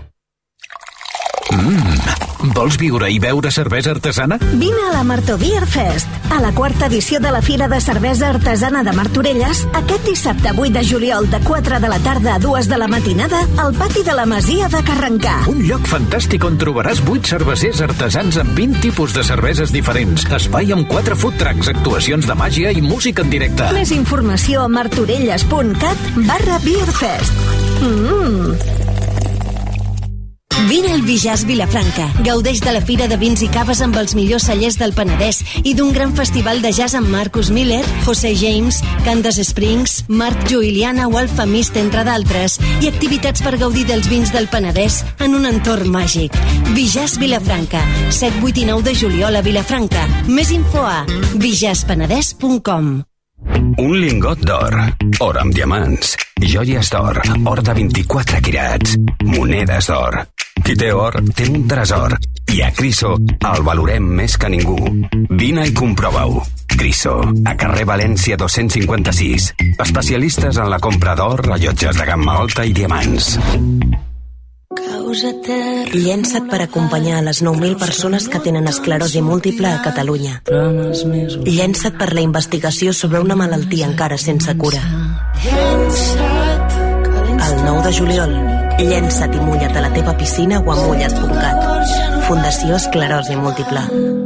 Mmm, vols viure i beure cervesa artesana? Vine a la Marto Beer Fest, a la quarta edició de la Fira de Cervesa Artesana de Martorelles, aquest dissabte 8 de juliol de 4 de la tarda a 2 de la matinada al pati de la Masia de Carrencà. Un lloc fantàstic on trobaràs 8 cervesers artesans amb 20 tipus de cerveses diferents, espai amb 4 food trucks, actuacions de màgia i música en directe. Més informació a martorelles.cat barra beerfest. Mmm, Vine al Bijàs Vilafranca. Gaudeix de la Fira de Vins i Caves amb els millors cellers del Penedès i d'un gran festival de jazz amb Marcus Miller, José James, Candace Springs, Marc Juiliana o Alfa Mist, entre d'altres, i activitats per gaudir dels vins del Penedès en un entorn màgic. Bijàs Vilafranca, 7, 8 i 9 de juliol a Vilafranca. Més info a bijàspenedès.com Un lingot d'or, or amb diamants, joies d'or, or de 24 quirats, monedes d'or. Qui té or, té un tresor. I a Criso el valorem més que ningú. Vine i comprova-ho. Criso, a carrer València 256. Especialistes en la compra d'or, rellotges de gamma alta i diamants. Llença't per acompanyar a les 9.000 persones que tenen esclerosi múltiple a Catalunya. Llença't per la investigació sobre una malaltia encara sense cura. El 9 de juliol, llença't i mulla't a la teva piscina o a mulla't.cat. Fundació Esclerosi Múltiple.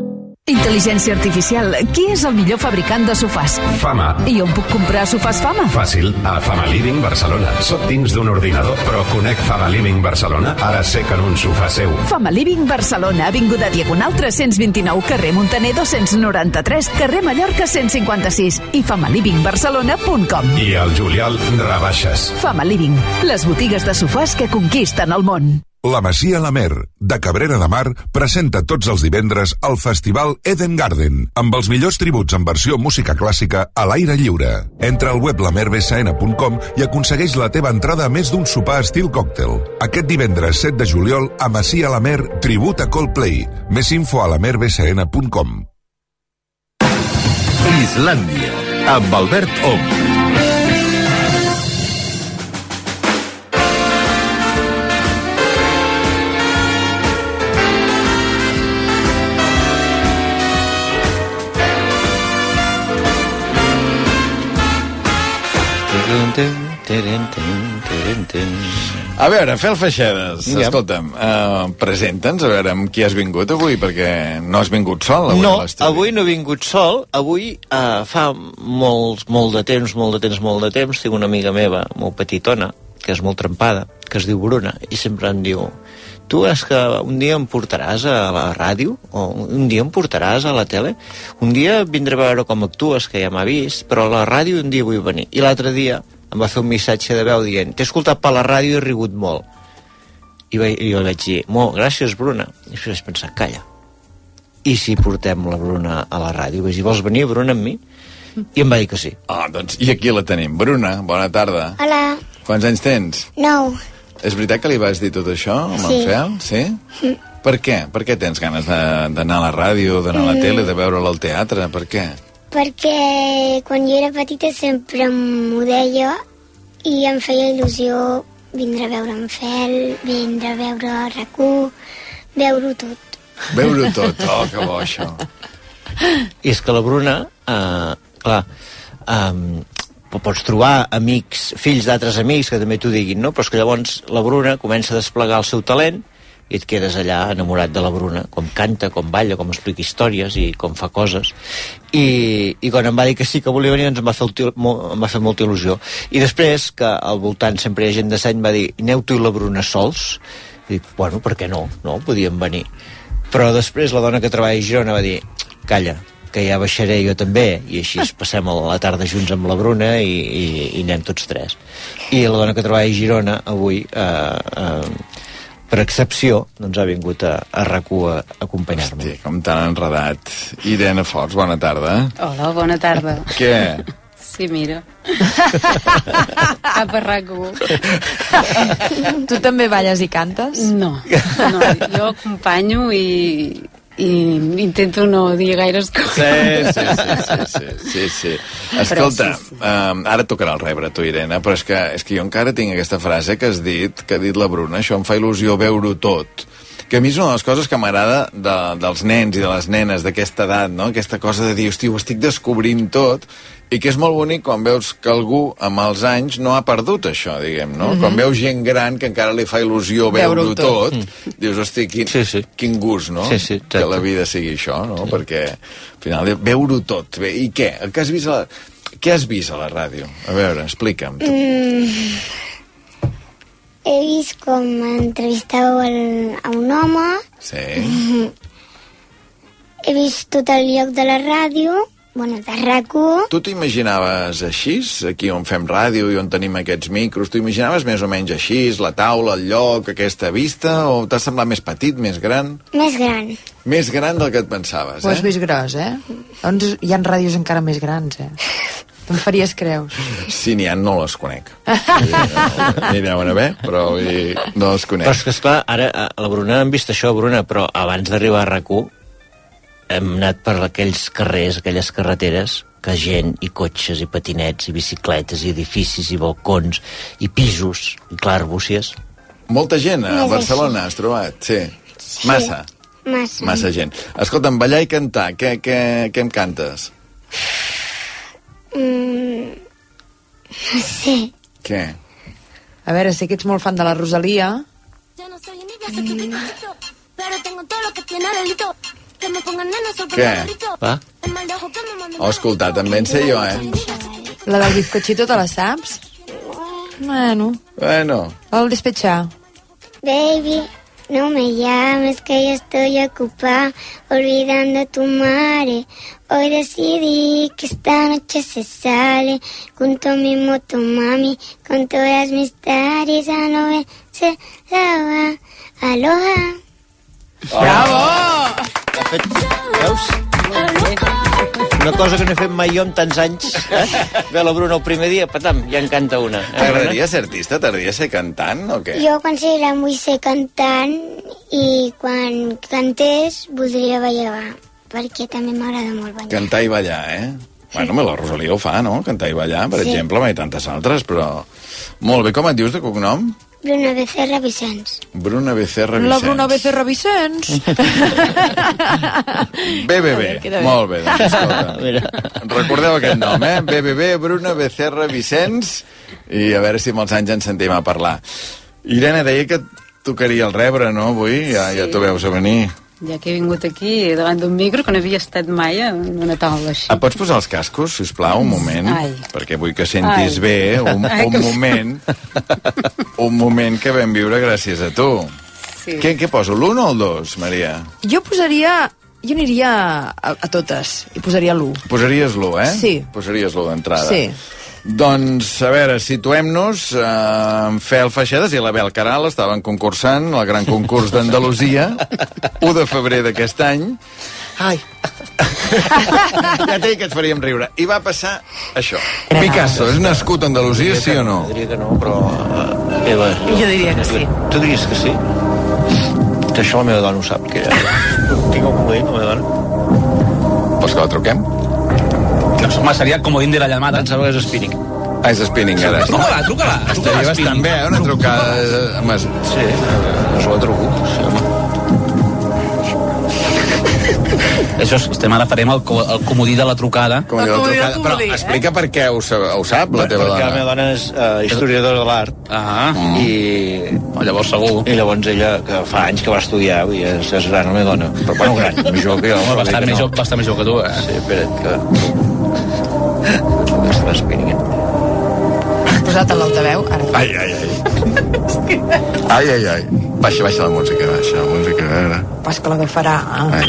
Intel·ligència artificial. Qui és el millor fabricant de sofàs? Fama. I on puc comprar sofàs Fama? Fàcil, a Fama Living Barcelona. Soc dins d'un ordinador, però conec Fama Living Barcelona. Ara sé que en un sofà seu. Fama Living Barcelona, Avinguda Diagonal 329, carrer Montaner 293, carrer Mallorca 156 i famalivingbarcelona.com. I al juliol, rebaixes. Fama Living, les botigues de sofàs que conquisten el món. La Masia La Mer, de Cabrera de Mar, presenta tots els divendres el Festival Eden Garden, amb els millors tributs en versió música clàssica a l'aire lliure. Entra al web lamerbsn.com i aconsegueix la teva entrada a més d'un sopar estil còctel. Aquest divendres 7 de juliol a Masia La Mer, tribut a Coldplay. Més info a lamerbsn.com. Islàndia, amb Albert Ong. A veure, Fel Feixedes, Ja. escolta'm, uh, presenta'ns, a veure amb qui has vingut avui, perquè no has vingut sol avui no, a l'estudi. avui no he vingut sol. Avui uh, fa molts, molt de temps, molt de temps, molt de temps, tinc una amiga meva, molt petitona, que és molt trempada, que es diu Bruna, i sempre em diu tu és que un dia em portaràs a la ràdio, o un dia em portaràs a la tele, un dia vindré a veure com actues, que ja m'ha vist, però a la ràdio un dia vull venir. I l'altre dia em va fer un missatge de veu dient t'he escoltat per la ràdio i he rigut molt. I, vaig, i jo vaig dir, molt, gràcies, Bruna. I després vaig pensar, calla, i si portem la Bruna a la ràdio? Vaig dir, vols venir, Bruna, amb mi? I em va dir que sí. Ah, doncs, i aquí la tenim. Bruna, bona tarda. Hola, Quants anys tens? nou. És veritat que li vas dir tot això, amb Sí. en Fel? Sí? Per què? Per què tens ganes de- d'anar a la ràdio, d'anar a la Mm. tele, de veure'l al teatre? Per què? Perquè quan jo era petita sempre m'ho deia i em feia il·lusió vindre a veure en Fel, vindre a veure RAC1, veure-ho tot. Veure-ho (laughs) tot. Oh, que bo, això. I és que la Bruna, eh, clar, eh, pots trobar amics, fills d'altres amics que també t'ho diguin, no? Però és que llavors la Bruna comença a desplegar el seu talent i et quedes allà enamorat de la Bruna, com canta, com balla, com explica històries i com fa coses. I, i quan em va dir que sí que volia venir, doncs em va fer, em va fer molta il·lusió. I després, que al voltant sempre hi ha gent de seny, va dir, aneu tu i la Bruna sols? I dic, bueno, per què no? No, podíem venir. Però després la dona que treballa a Girona va dir, calla, que ja baixaré jo també, i així es passem a la tarda junts amb la Bruna i, i, i anem tots tres. I la dona que treballa a Girona avui, eh, eh, per excepció, doncs ha vingut a, a RAC1 a acompanyar-me. Hosti, com tan enredat. Irene Forts, bona tarda. Hola, bona tarda. Què? Sí, mira. Cap a rac Tu també balles i cantes? No, no jo acompanyo i, i intento no dir gaires coses. Sí, sí, sí, sí, sí, sí, sí. Escolta, Però sí, um, ara tocarà el rebre tu, Irene, però és que, és que jo encara tinc aquesta frase que has dit, que ha dit la Bruna, això em fa il·lusió veure-ho tot que a mi és una de les coses que m'agrada de, dels nens i de les nenes d'aquesta edat, no? aquesta cosa de dir, hosti, ho estic descobrint tot, i que és molt bonic quan veus que algú amb els anys no ha perdut això, diguem, no? Mhm. Quan veus gent gran que encara li fa il·lusió veure-ho tot, tot. dius, hosti, quin, sí, sí. quin gust, no? Sí, sí, exacte. que la vida sigui això, no? Sí. Perquè, al final, veure-ho tot. Bé, I què? Què has vist a la... Què has vist a la ràdio? A veure, explica'm. Tu. Mm, he vist com entrevistàveu el, a un home, Sí. (laughs) he vist tot el lloc de la ràdio, bueno, de RAC1, Tu t'imaginaves així, aquí on fem ràdio i on tenim aquests micros, t'ho imaginaves més o menys així, la taula, el lloc, aquesta vista, o t'ha semblat més petit, més gran? més gran. Més gran del que et pensaves, Ho has eh? vist gros, eh? Doncs hi ha ràdios encara més grans, eh? Te'n faries creus. Si n'hi ha, no les conec. N'hi deuen haver, però no les conec. Però és que, esclar, ara, a la Bruna hem vist això, Bruna, però abans d'arribar a rac hem anat per aquells carrers, aquelles carreteres, que gent, i cotxes, i patinets, i bicicletes, i edificis, i balcons, i pisos, i clar, arbúcies. Molta gent a Més Barcelona has trobat, sí. Massa. Massa. Massa gent. Escolta'm, ballar i cantar, què, què, què em cantes? Mm, no sé. Què? A veure, sé que ets molt fan de la Rosalia. Pero tengo todo lo que tiene delito. Què? Va? El mal de ojo que me manden Oh, escolta, també en sé jo, eh? La del bizcochito te la saps? Bueno, Bueno, el despechar. Baby, no me llames que yo estoy ocupada olvidando a tu madre. Hoy decidí que esta noche se sale junto a mi moto mami con todas mis taris a no ver se va. Aloha. Bravo! Ha fet, veus? Una cosa que no he fet mai jo en tants anys. Eh? Ve la Bruna el primer dia, patam, ja en canta una. Eh, t'agradaria ser artista? T'agradaria ser cantant o què? Jo quan sigui gran vull ser cantant i quan cantés voldria ballar perquè també m'agrada molt ballar. Cantar i ballar, eh? Bueno, la Rosalia ho fa, no? Cantar i ballar, per Sí. exemple, i tantes altres, però... Molt bé, com et dius de cognom? Bruna Becerra Vicenç. Bruna Becerra La Vicenç. Bruna Becerra Vicenç. (laughs) BBB, molt bé, doncs, (laughs) escolta. Recordeu aquest nom, eh? BBB, Bruna Becerra Vicenç, i a veure si molts anys ens sentim a parlar. Irene, deia que tocaria el rebre, no, avui? Ja, ja t'ho veus a venir. Ja que he vingut aquí davant d'un micro que no havia estat mai en una taula així. Et pots posar els cascos, si us plau, un moment? Ai. Perquè vull que sentis Ai. bé un, Ai, un que- moment un moment que vam viure gràcies a tu. Sí. Què, què poso, l'1 o el 2, Maria? Jo posaria... Jo aniria a, a totes i posaria l'1. Posaries l'1, eh? Sí. Posaries l'1 d'entrada. Sí. Doncs, a veure, situem-nos. Eh, en Fel Feixedes i la Bel Caral estaven concursant al gran concurs d'Andalusia, (laughs) 1 de febrer d'aquest any. Ai. ja t'he que et faríem riure. I va passar això. Picasso és nascut a Andalusia, sí o no? Diria que no, però... eh, Eva, Jo diria que sí. Tu diries que sí? Això la meva dona ho sap, que ja... (laughs) Tinc un comodín, la meva dona. Vols que la truquem? Home, seria comodín de la llamada. Em sembla que és spinning. Ah, és spinning, ara. Truca-la, truca-la. Estaria bastant bé, eh, una trucada... eh, Amb... Sí, us la truco. Sí, home. Això és, estem ara farem el, el comodí de la trucada. Comodí de la trucada. Però explica per què ho, ho sap, la teva Perquè la dona. meva dona és uh, historiadora de l'art. Ah. I... Oh, llavors segur. I llavors ella, que fa anys que va estudiar, dir, és, és gran la meva dona. Però, bueno, gran, més jove que jo. Home, bastant, més jove, bastant més jove que tu, eh? Sí, espera't, que... Spinning. Posat a l'altaveu, ara. Ai, ai, ai. Ai, ai, ai. Baixa, baixa la música, baixa la música, a veure. Pas que l'agafarà. Ah.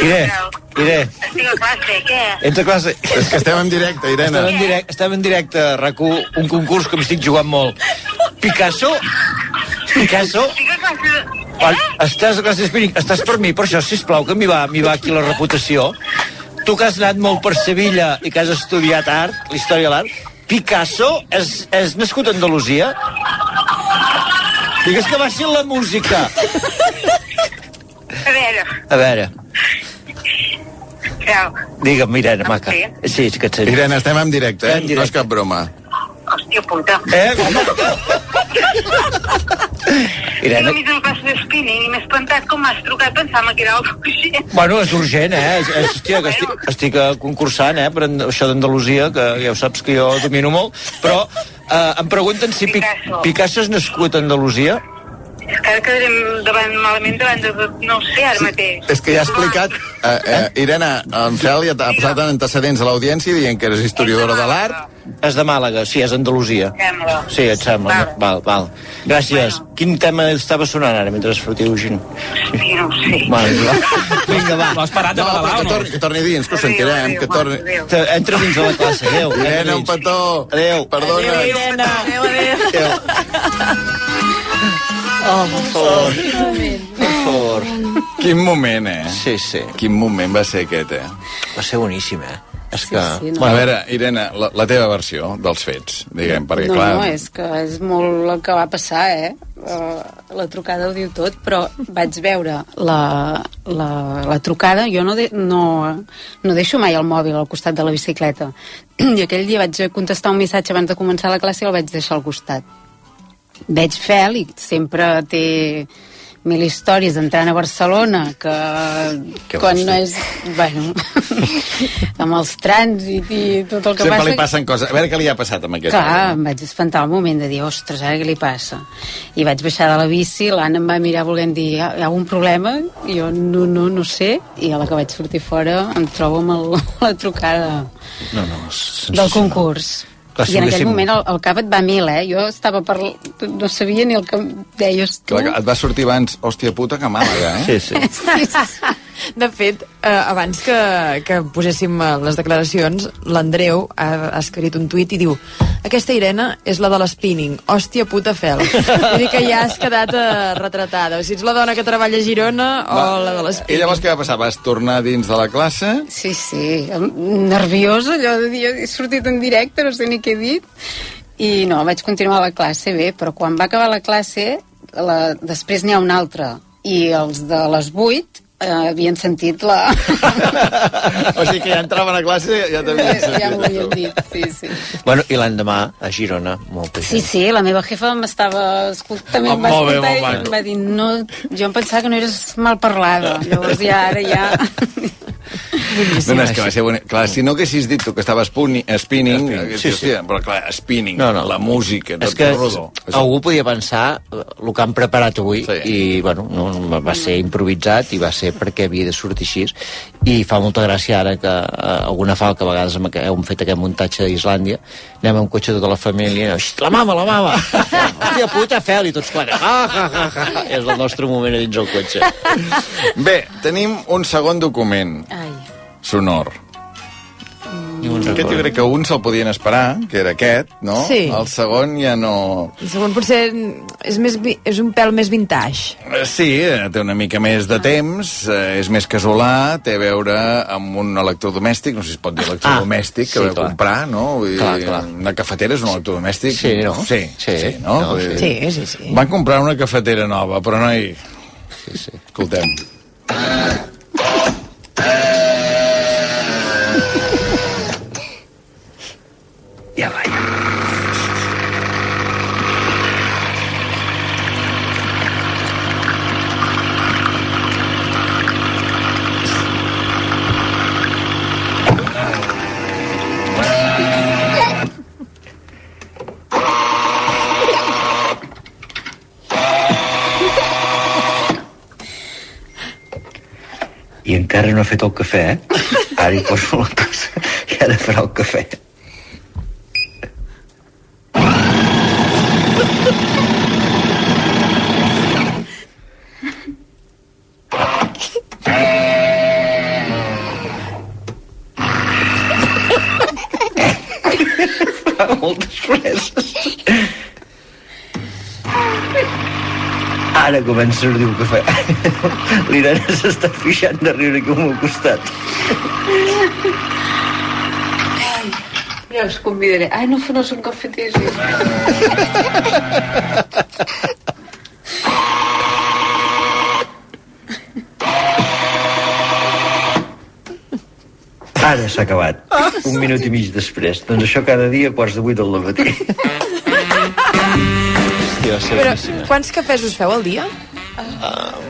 Iré, Iré, Estic a classe, què? ets a classe? És que estem en directe, Irene. Estem en directe, estem en directe, rac un concurs que m'estic jugant molt. Picasso? Picasso? Estic a classe... Quan estàs a classe de spinning, estàs per mi, per això, sisplau, que m'hi va, va aquí la reputació. Tu que has anat molt per Sevilla i que has estudiat art, la història de l'art, Picasso és, és nascut a Andalusia? Digues que va ser la música. A veure, A veure, Creu, digue'm, Irene, maca. Sí, és que et sento. Irene, estem en directe, eh? No és cap broma. hòstia puta. Eh? (laughs) (laughs) Irene, mig d'una classe de spinning i m'he espantat com m'has trucat, pensava que era algo urgent. Bueno, és urgent, eh? És, hòstia, que estic, estic eh, concursant, eh? Per això d'Andalusia, que ja ho saps que jo domino molt, però eh, em pregunten si Picasso, Picasso és nascut a Andalusia. És que ara quedarem davant, malament davant de... No ho sé, ara mateix. És que ja ha explicat... Eh, eh, Irene, en Fel ja t'ha posat en antecedents a l'audiència dient que eres historiadora de l'art. És de Màlaga, sí, és Andalusia. Sembla. Sí, et sembla. Val, val. Gràcies. Quin tema estava sonant ara mentre sortiu gent? Sí, no ho sé. Vale, va. (laughs) Vinga, va. No has parat de No, però que torni, que torni dins, que ho sentirem, que torni... Te- Entra dins de la classe, adéu. Irene, un petó. Adéu. Perdona. Adéu, Irene. Adéu, adéu. (laughs) Oh, per favor. Per favor. Quin moment, eh? Sí, sí. Quin moment va ser aquest, eh? Va ser boníssim, eh? És que... sí, A veure, Irene, la, la teva versió dels fets, diguem, perquè no, clar... no, és que és molt el que va passar, eh? Uh, la trucada ho diu tot, però vaig veure la, la, la trucada, jo no, de, no, no deixo mai el mòbil al costat de la bicicleta. (clears throat) I aquell dia vaig contestar un missatge abans de començar la classe i el vaig deixar al costat. Veig Fel i sempre té mil històries entrant a Barcelona que, Què quan no és bueno, (laughs) amb els trànsit i tot el que Sempre passa li passen coses. A veure què li ha passat amb aquest Clar, home. em vaig espantar el moment de dir, ostres, ara què li passa? I vaig baixar de la bici, l'Anna em va mirar volent dir, hi ha, hi ha algun problema? I jo no, no, no sé, i a la que vaig sortir fora em trobo amb el, (laughs) la trucada No, no, del concurs. Clar, si I en aquell moment el, el cap et va a mil, eh? Jo estava per... no sabia ni el que deies tu. Clar, que et va sortir abans, hòstia puta, que Màlaga, eh? Sí, sí. (laughs) Sí, sí. De fet, eh, abans que, que poséssim eh, les declaracions, l'Andreu ha, ha escrit un tuit i diu aquesta Irene és la de l'spinning, hòstia puta fel. (laughs) Vull dir que ja has quedat eh, retratada. O sigui, ets la dona que treballa a Girona o la de I l'spinning. llavors què va passar? Vas tornar dins de la classe? Sí, sí, nerviosa, allò de dir, he sortit en directe, no sé ni què he dit, i no, vaig continuar la classe bé, però quan va acabar la classe, la, després n'hi ha una altra, i els de les 8 eh, havien sentit la... (laughs) O sigui que ja entraven a classe i ja t'havien sentit. ja m'ho havien dit, sí, sí. Bueno, i l'endemà, a Girona, molta Sí, gent. sí, la meva jefa m'estava escoltant, també em va Molt bé, escoltar molt i em va dir, no, jo em pensava que no eres mal parlada, llavors ja, ara ja... (laughs) No, no, és que va ser bonic. Clar, si no haguessis dit tu que estaves spuni, spinning, sí, sí. Hòstia, però clar, spinning, No, no. la música, tot És que rodó. algú podia pensar eh, el que han preparat avui sí. i, bueno, no, va ser improvisat i va ser perquè havia de sortir així i fa molta gràcia ara que eh, alguna falca, a vegades hem fet aquest muntatge d'Islàndia, anem amb cotxe tota la família, "Hosti, la mama, la mama! (laughs) Hòstia puta, fel, i tots quatre, ah, ah, ah, ah. És el nostre moment a dins el cotxe. Bé, tenim un segon document Ai. sonor. Aquest jo crec que un se'l podien esperar, que era aquest, no? Sí. El segon ja no... El segon potser és, més, vi- és un pèl més vintage. Eh, Sí, eh, té una mica més de temps, eh, és més casolà, té a veure amb un electrodomèstic, no sé si es pot dir electrodomèstic, Ah, que sí, vau clar. comprar, no? Vull Clar, dir, clar. Una cafetera és un electrodomèstic? Sí, no? Sí, Sí, sí, no? no, dir- Sí, sí, sí. Van comprar una cafetera nova, però no hi... Sí, sí. Escoltem. Ja I encara no ha fet el cafè, eh? Ara hi poso la cosa i ara farà el cafè. Ara comença a sortir el cafè. (laughs) L'Irene s'està fixant de riure aquí al meu costat. Ja us convidaré. Ai, no, no són cafeters. Ara s'ha acabat. Un minut i mig després. Doncs això cada dia a quarts de vuit del matí. (laughs) Hòstia, Però quants cafès us feu al dia?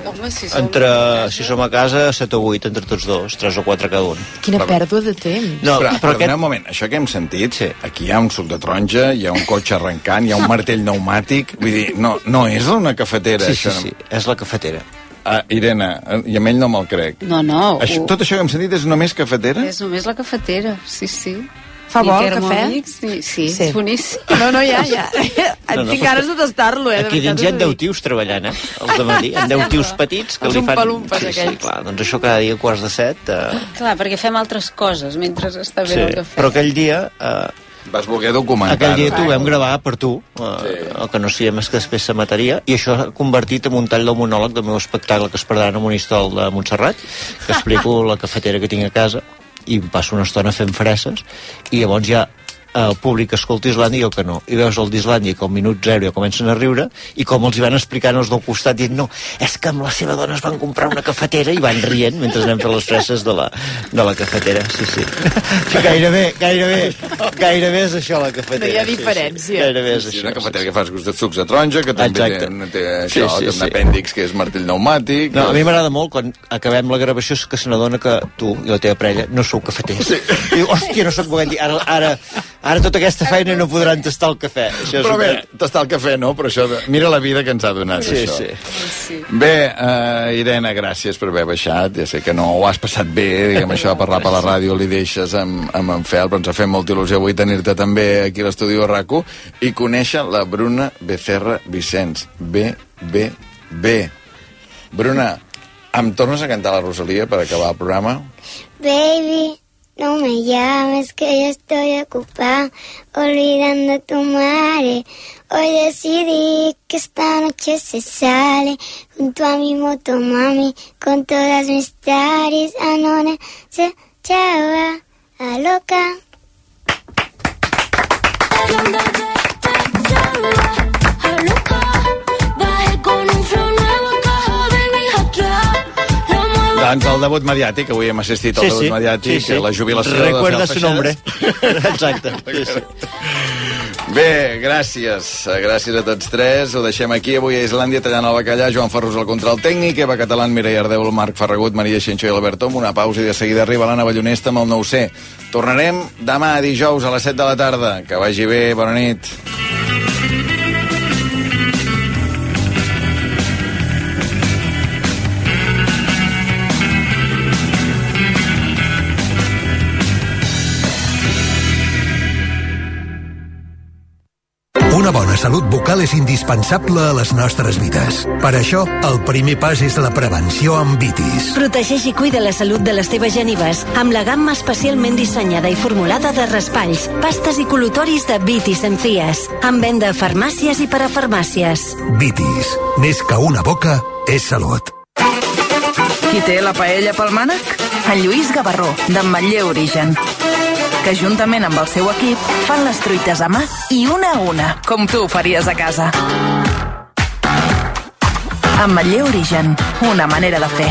Home, si Entre, si som a casa, 7 o 8 entre tots dos, 3 o 4 cada un. Quina pèrdua de temps. No, però, però però aquest- aquest... un moment, això que hem sentit, sí. aquí hi ha un suc de taronja, hi ha un cotxe arrencant, hi ha un martell pneumàtic, vull dir, no, no és una cafetera, Sí, això. sí, sí, és la cafetera. Ah, Irene, i amb ell no me'l crec. No, no. Això, ho- tot això que hem sentit és només cafetera? És només la cafetera, sí, sí. Fa bo el cafè? Sí, sí, és boníssim. (laughs) No, no, ja, ja. No, no, Tinc ganes de tastar-lo, eh? de Aquí dins hi ha us ho 10 dic. tios treballant, eh? Els de matí. Ha 10 tios petits que Els li fan... umpalumpes sí, sí, aquells. clar, doncs això cada dia a quarts de set... Eh... Clar, perquè fem altres coses mentre està bé Sí, el cafè. però aquell dia... Eh, Vas voler documentar. aquell dia t'ho vam gravar per tu, eh, sí. el que no sabíem és que després s'emataria, i això s'ha convertit en un tall del monòleg del meu espectacle que es perdrà a Monistol de Montserrat, que explico (laughs) la cafetera que tinc a casa, i passo una estona fent freses, i llavors ja el públic escolta Islàndia i el que no. I veus el d'Islàndia que al minut zero ja comencen a riure i com els hi van explicant els del costat dient no, és que amb la seva dona es van comprar una cafetera i van rient mentre anem fent les freses de la, de la cafetera. Sí, sí. gairebé, gairebé, gairebé és això la cafetera. No hi ha sí, sí. diferència. Gairebé és Sí, això. una cafetera que fas gust de sucs de taronja, que també té, Exacte. té això, Sí, sí, té un sí. apèndix que és martell pneumàtic... No, a mi m'agrada molt quan acabem la gravació que se n'adona que tu i la teva parella no sou cafeters. Sí. I diu, hòstia, no sóc Bogendi, ara, ara, ara tota aquesta feina no podran tastar el cafè. Això és Però bé, tastar el cafè no, però això... De... Mira la vida que ens ha donat, Sí, això. sí. Bé, uh, Irene, gràcies per haver baixat. Ja sé que no ho has passat bé, diguem, això de parlar per la ràdio li deixes amb, amb en Fel, però ens ha fet molta il·lusió avui tenir-te també aquí a l'estudi de rac i conèixer la Bruna Becerra Vicenç. B, B, B. Bruna, em tornes a cantar la Rosalia per acabar el programa? Baby, no me llames que yo estoy ocupada olvidando a tu madre. Hoy decidí que esta noche se sale junto a mi moto mami con todas mis taris anone se chava a loca. Doncs el debut mediàtic, avui hem assistit al Sí, debut sí, mediàtic, sí, sí. la jubilació Recuerda de su nombre. (laughs) Exacte. Sí, sí. Bé, gràcies. Gràcies a tots tres. Ho deixem aquí. Avui a Islàndia tallant el bacallà. Joan Ferrus al control tècnic, Eva Catalán, Mireia Ardeu, Marc Ferragut, Maria Xenxo i Alberto. Amb una pausa i de seguida arriba l'Anna Ballonesta amb el 9C. Tornarem demà dijous a les 7 de la tarda. Que vagi bé. Bona nit. Una bona salut bucal és indispensable a les nostres vides. Per això, el primer pas és la prevenció amb Vitis. Protegeix i cuida la salut de les teves genives amb la gamma especialment dissenyada i formulada de raspalls, pastes i col·lutoris de Vitis Encias, amb venda a farmàcies i per a farmàcies. Vitis. Més que una boca, és salut. Qui té la paella pel mànec? En Lluís Gavarró, d'Emmetller Origen que juntament amb el seu equip fan les truites a mà i una a una, com tu faries a casa. Ametller Origen, una manera de fer.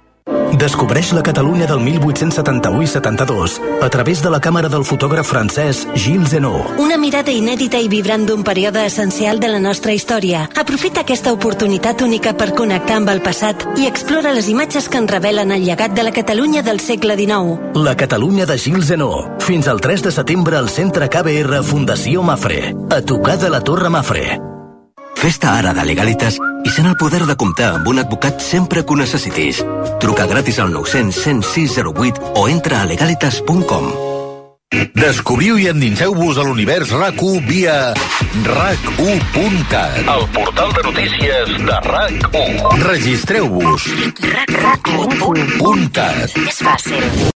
Descobreix la Catalunya del 1871 i 72 a través de la càmera del fotògraf francès Gilles Zenot. Una mirada inèdita i vibrant d'un període essencial de la nostra història. Aprofita aquesta oportunitat única per connectar amb el passat i explora les imatges que ens revelen el llegat de la Catalunya del segle XIX. La Catalunya de Gilles Zenot. Fins al 3 de setembre al Centre KBR Fundació Mafre. A tocar de la Torre Mafre. Festa ara de Legalitas i sent el poder de comptar amb un advocat sempre que ho necessitis. Truca gratis al 900 106 08 o entra a legalitas.com. Descobriu i endinseu-vos a l'univers RAC1 via RAC1.cat. El portal de notícies de RAC1. Registreu-vos. RAC1.cat. És fàcil.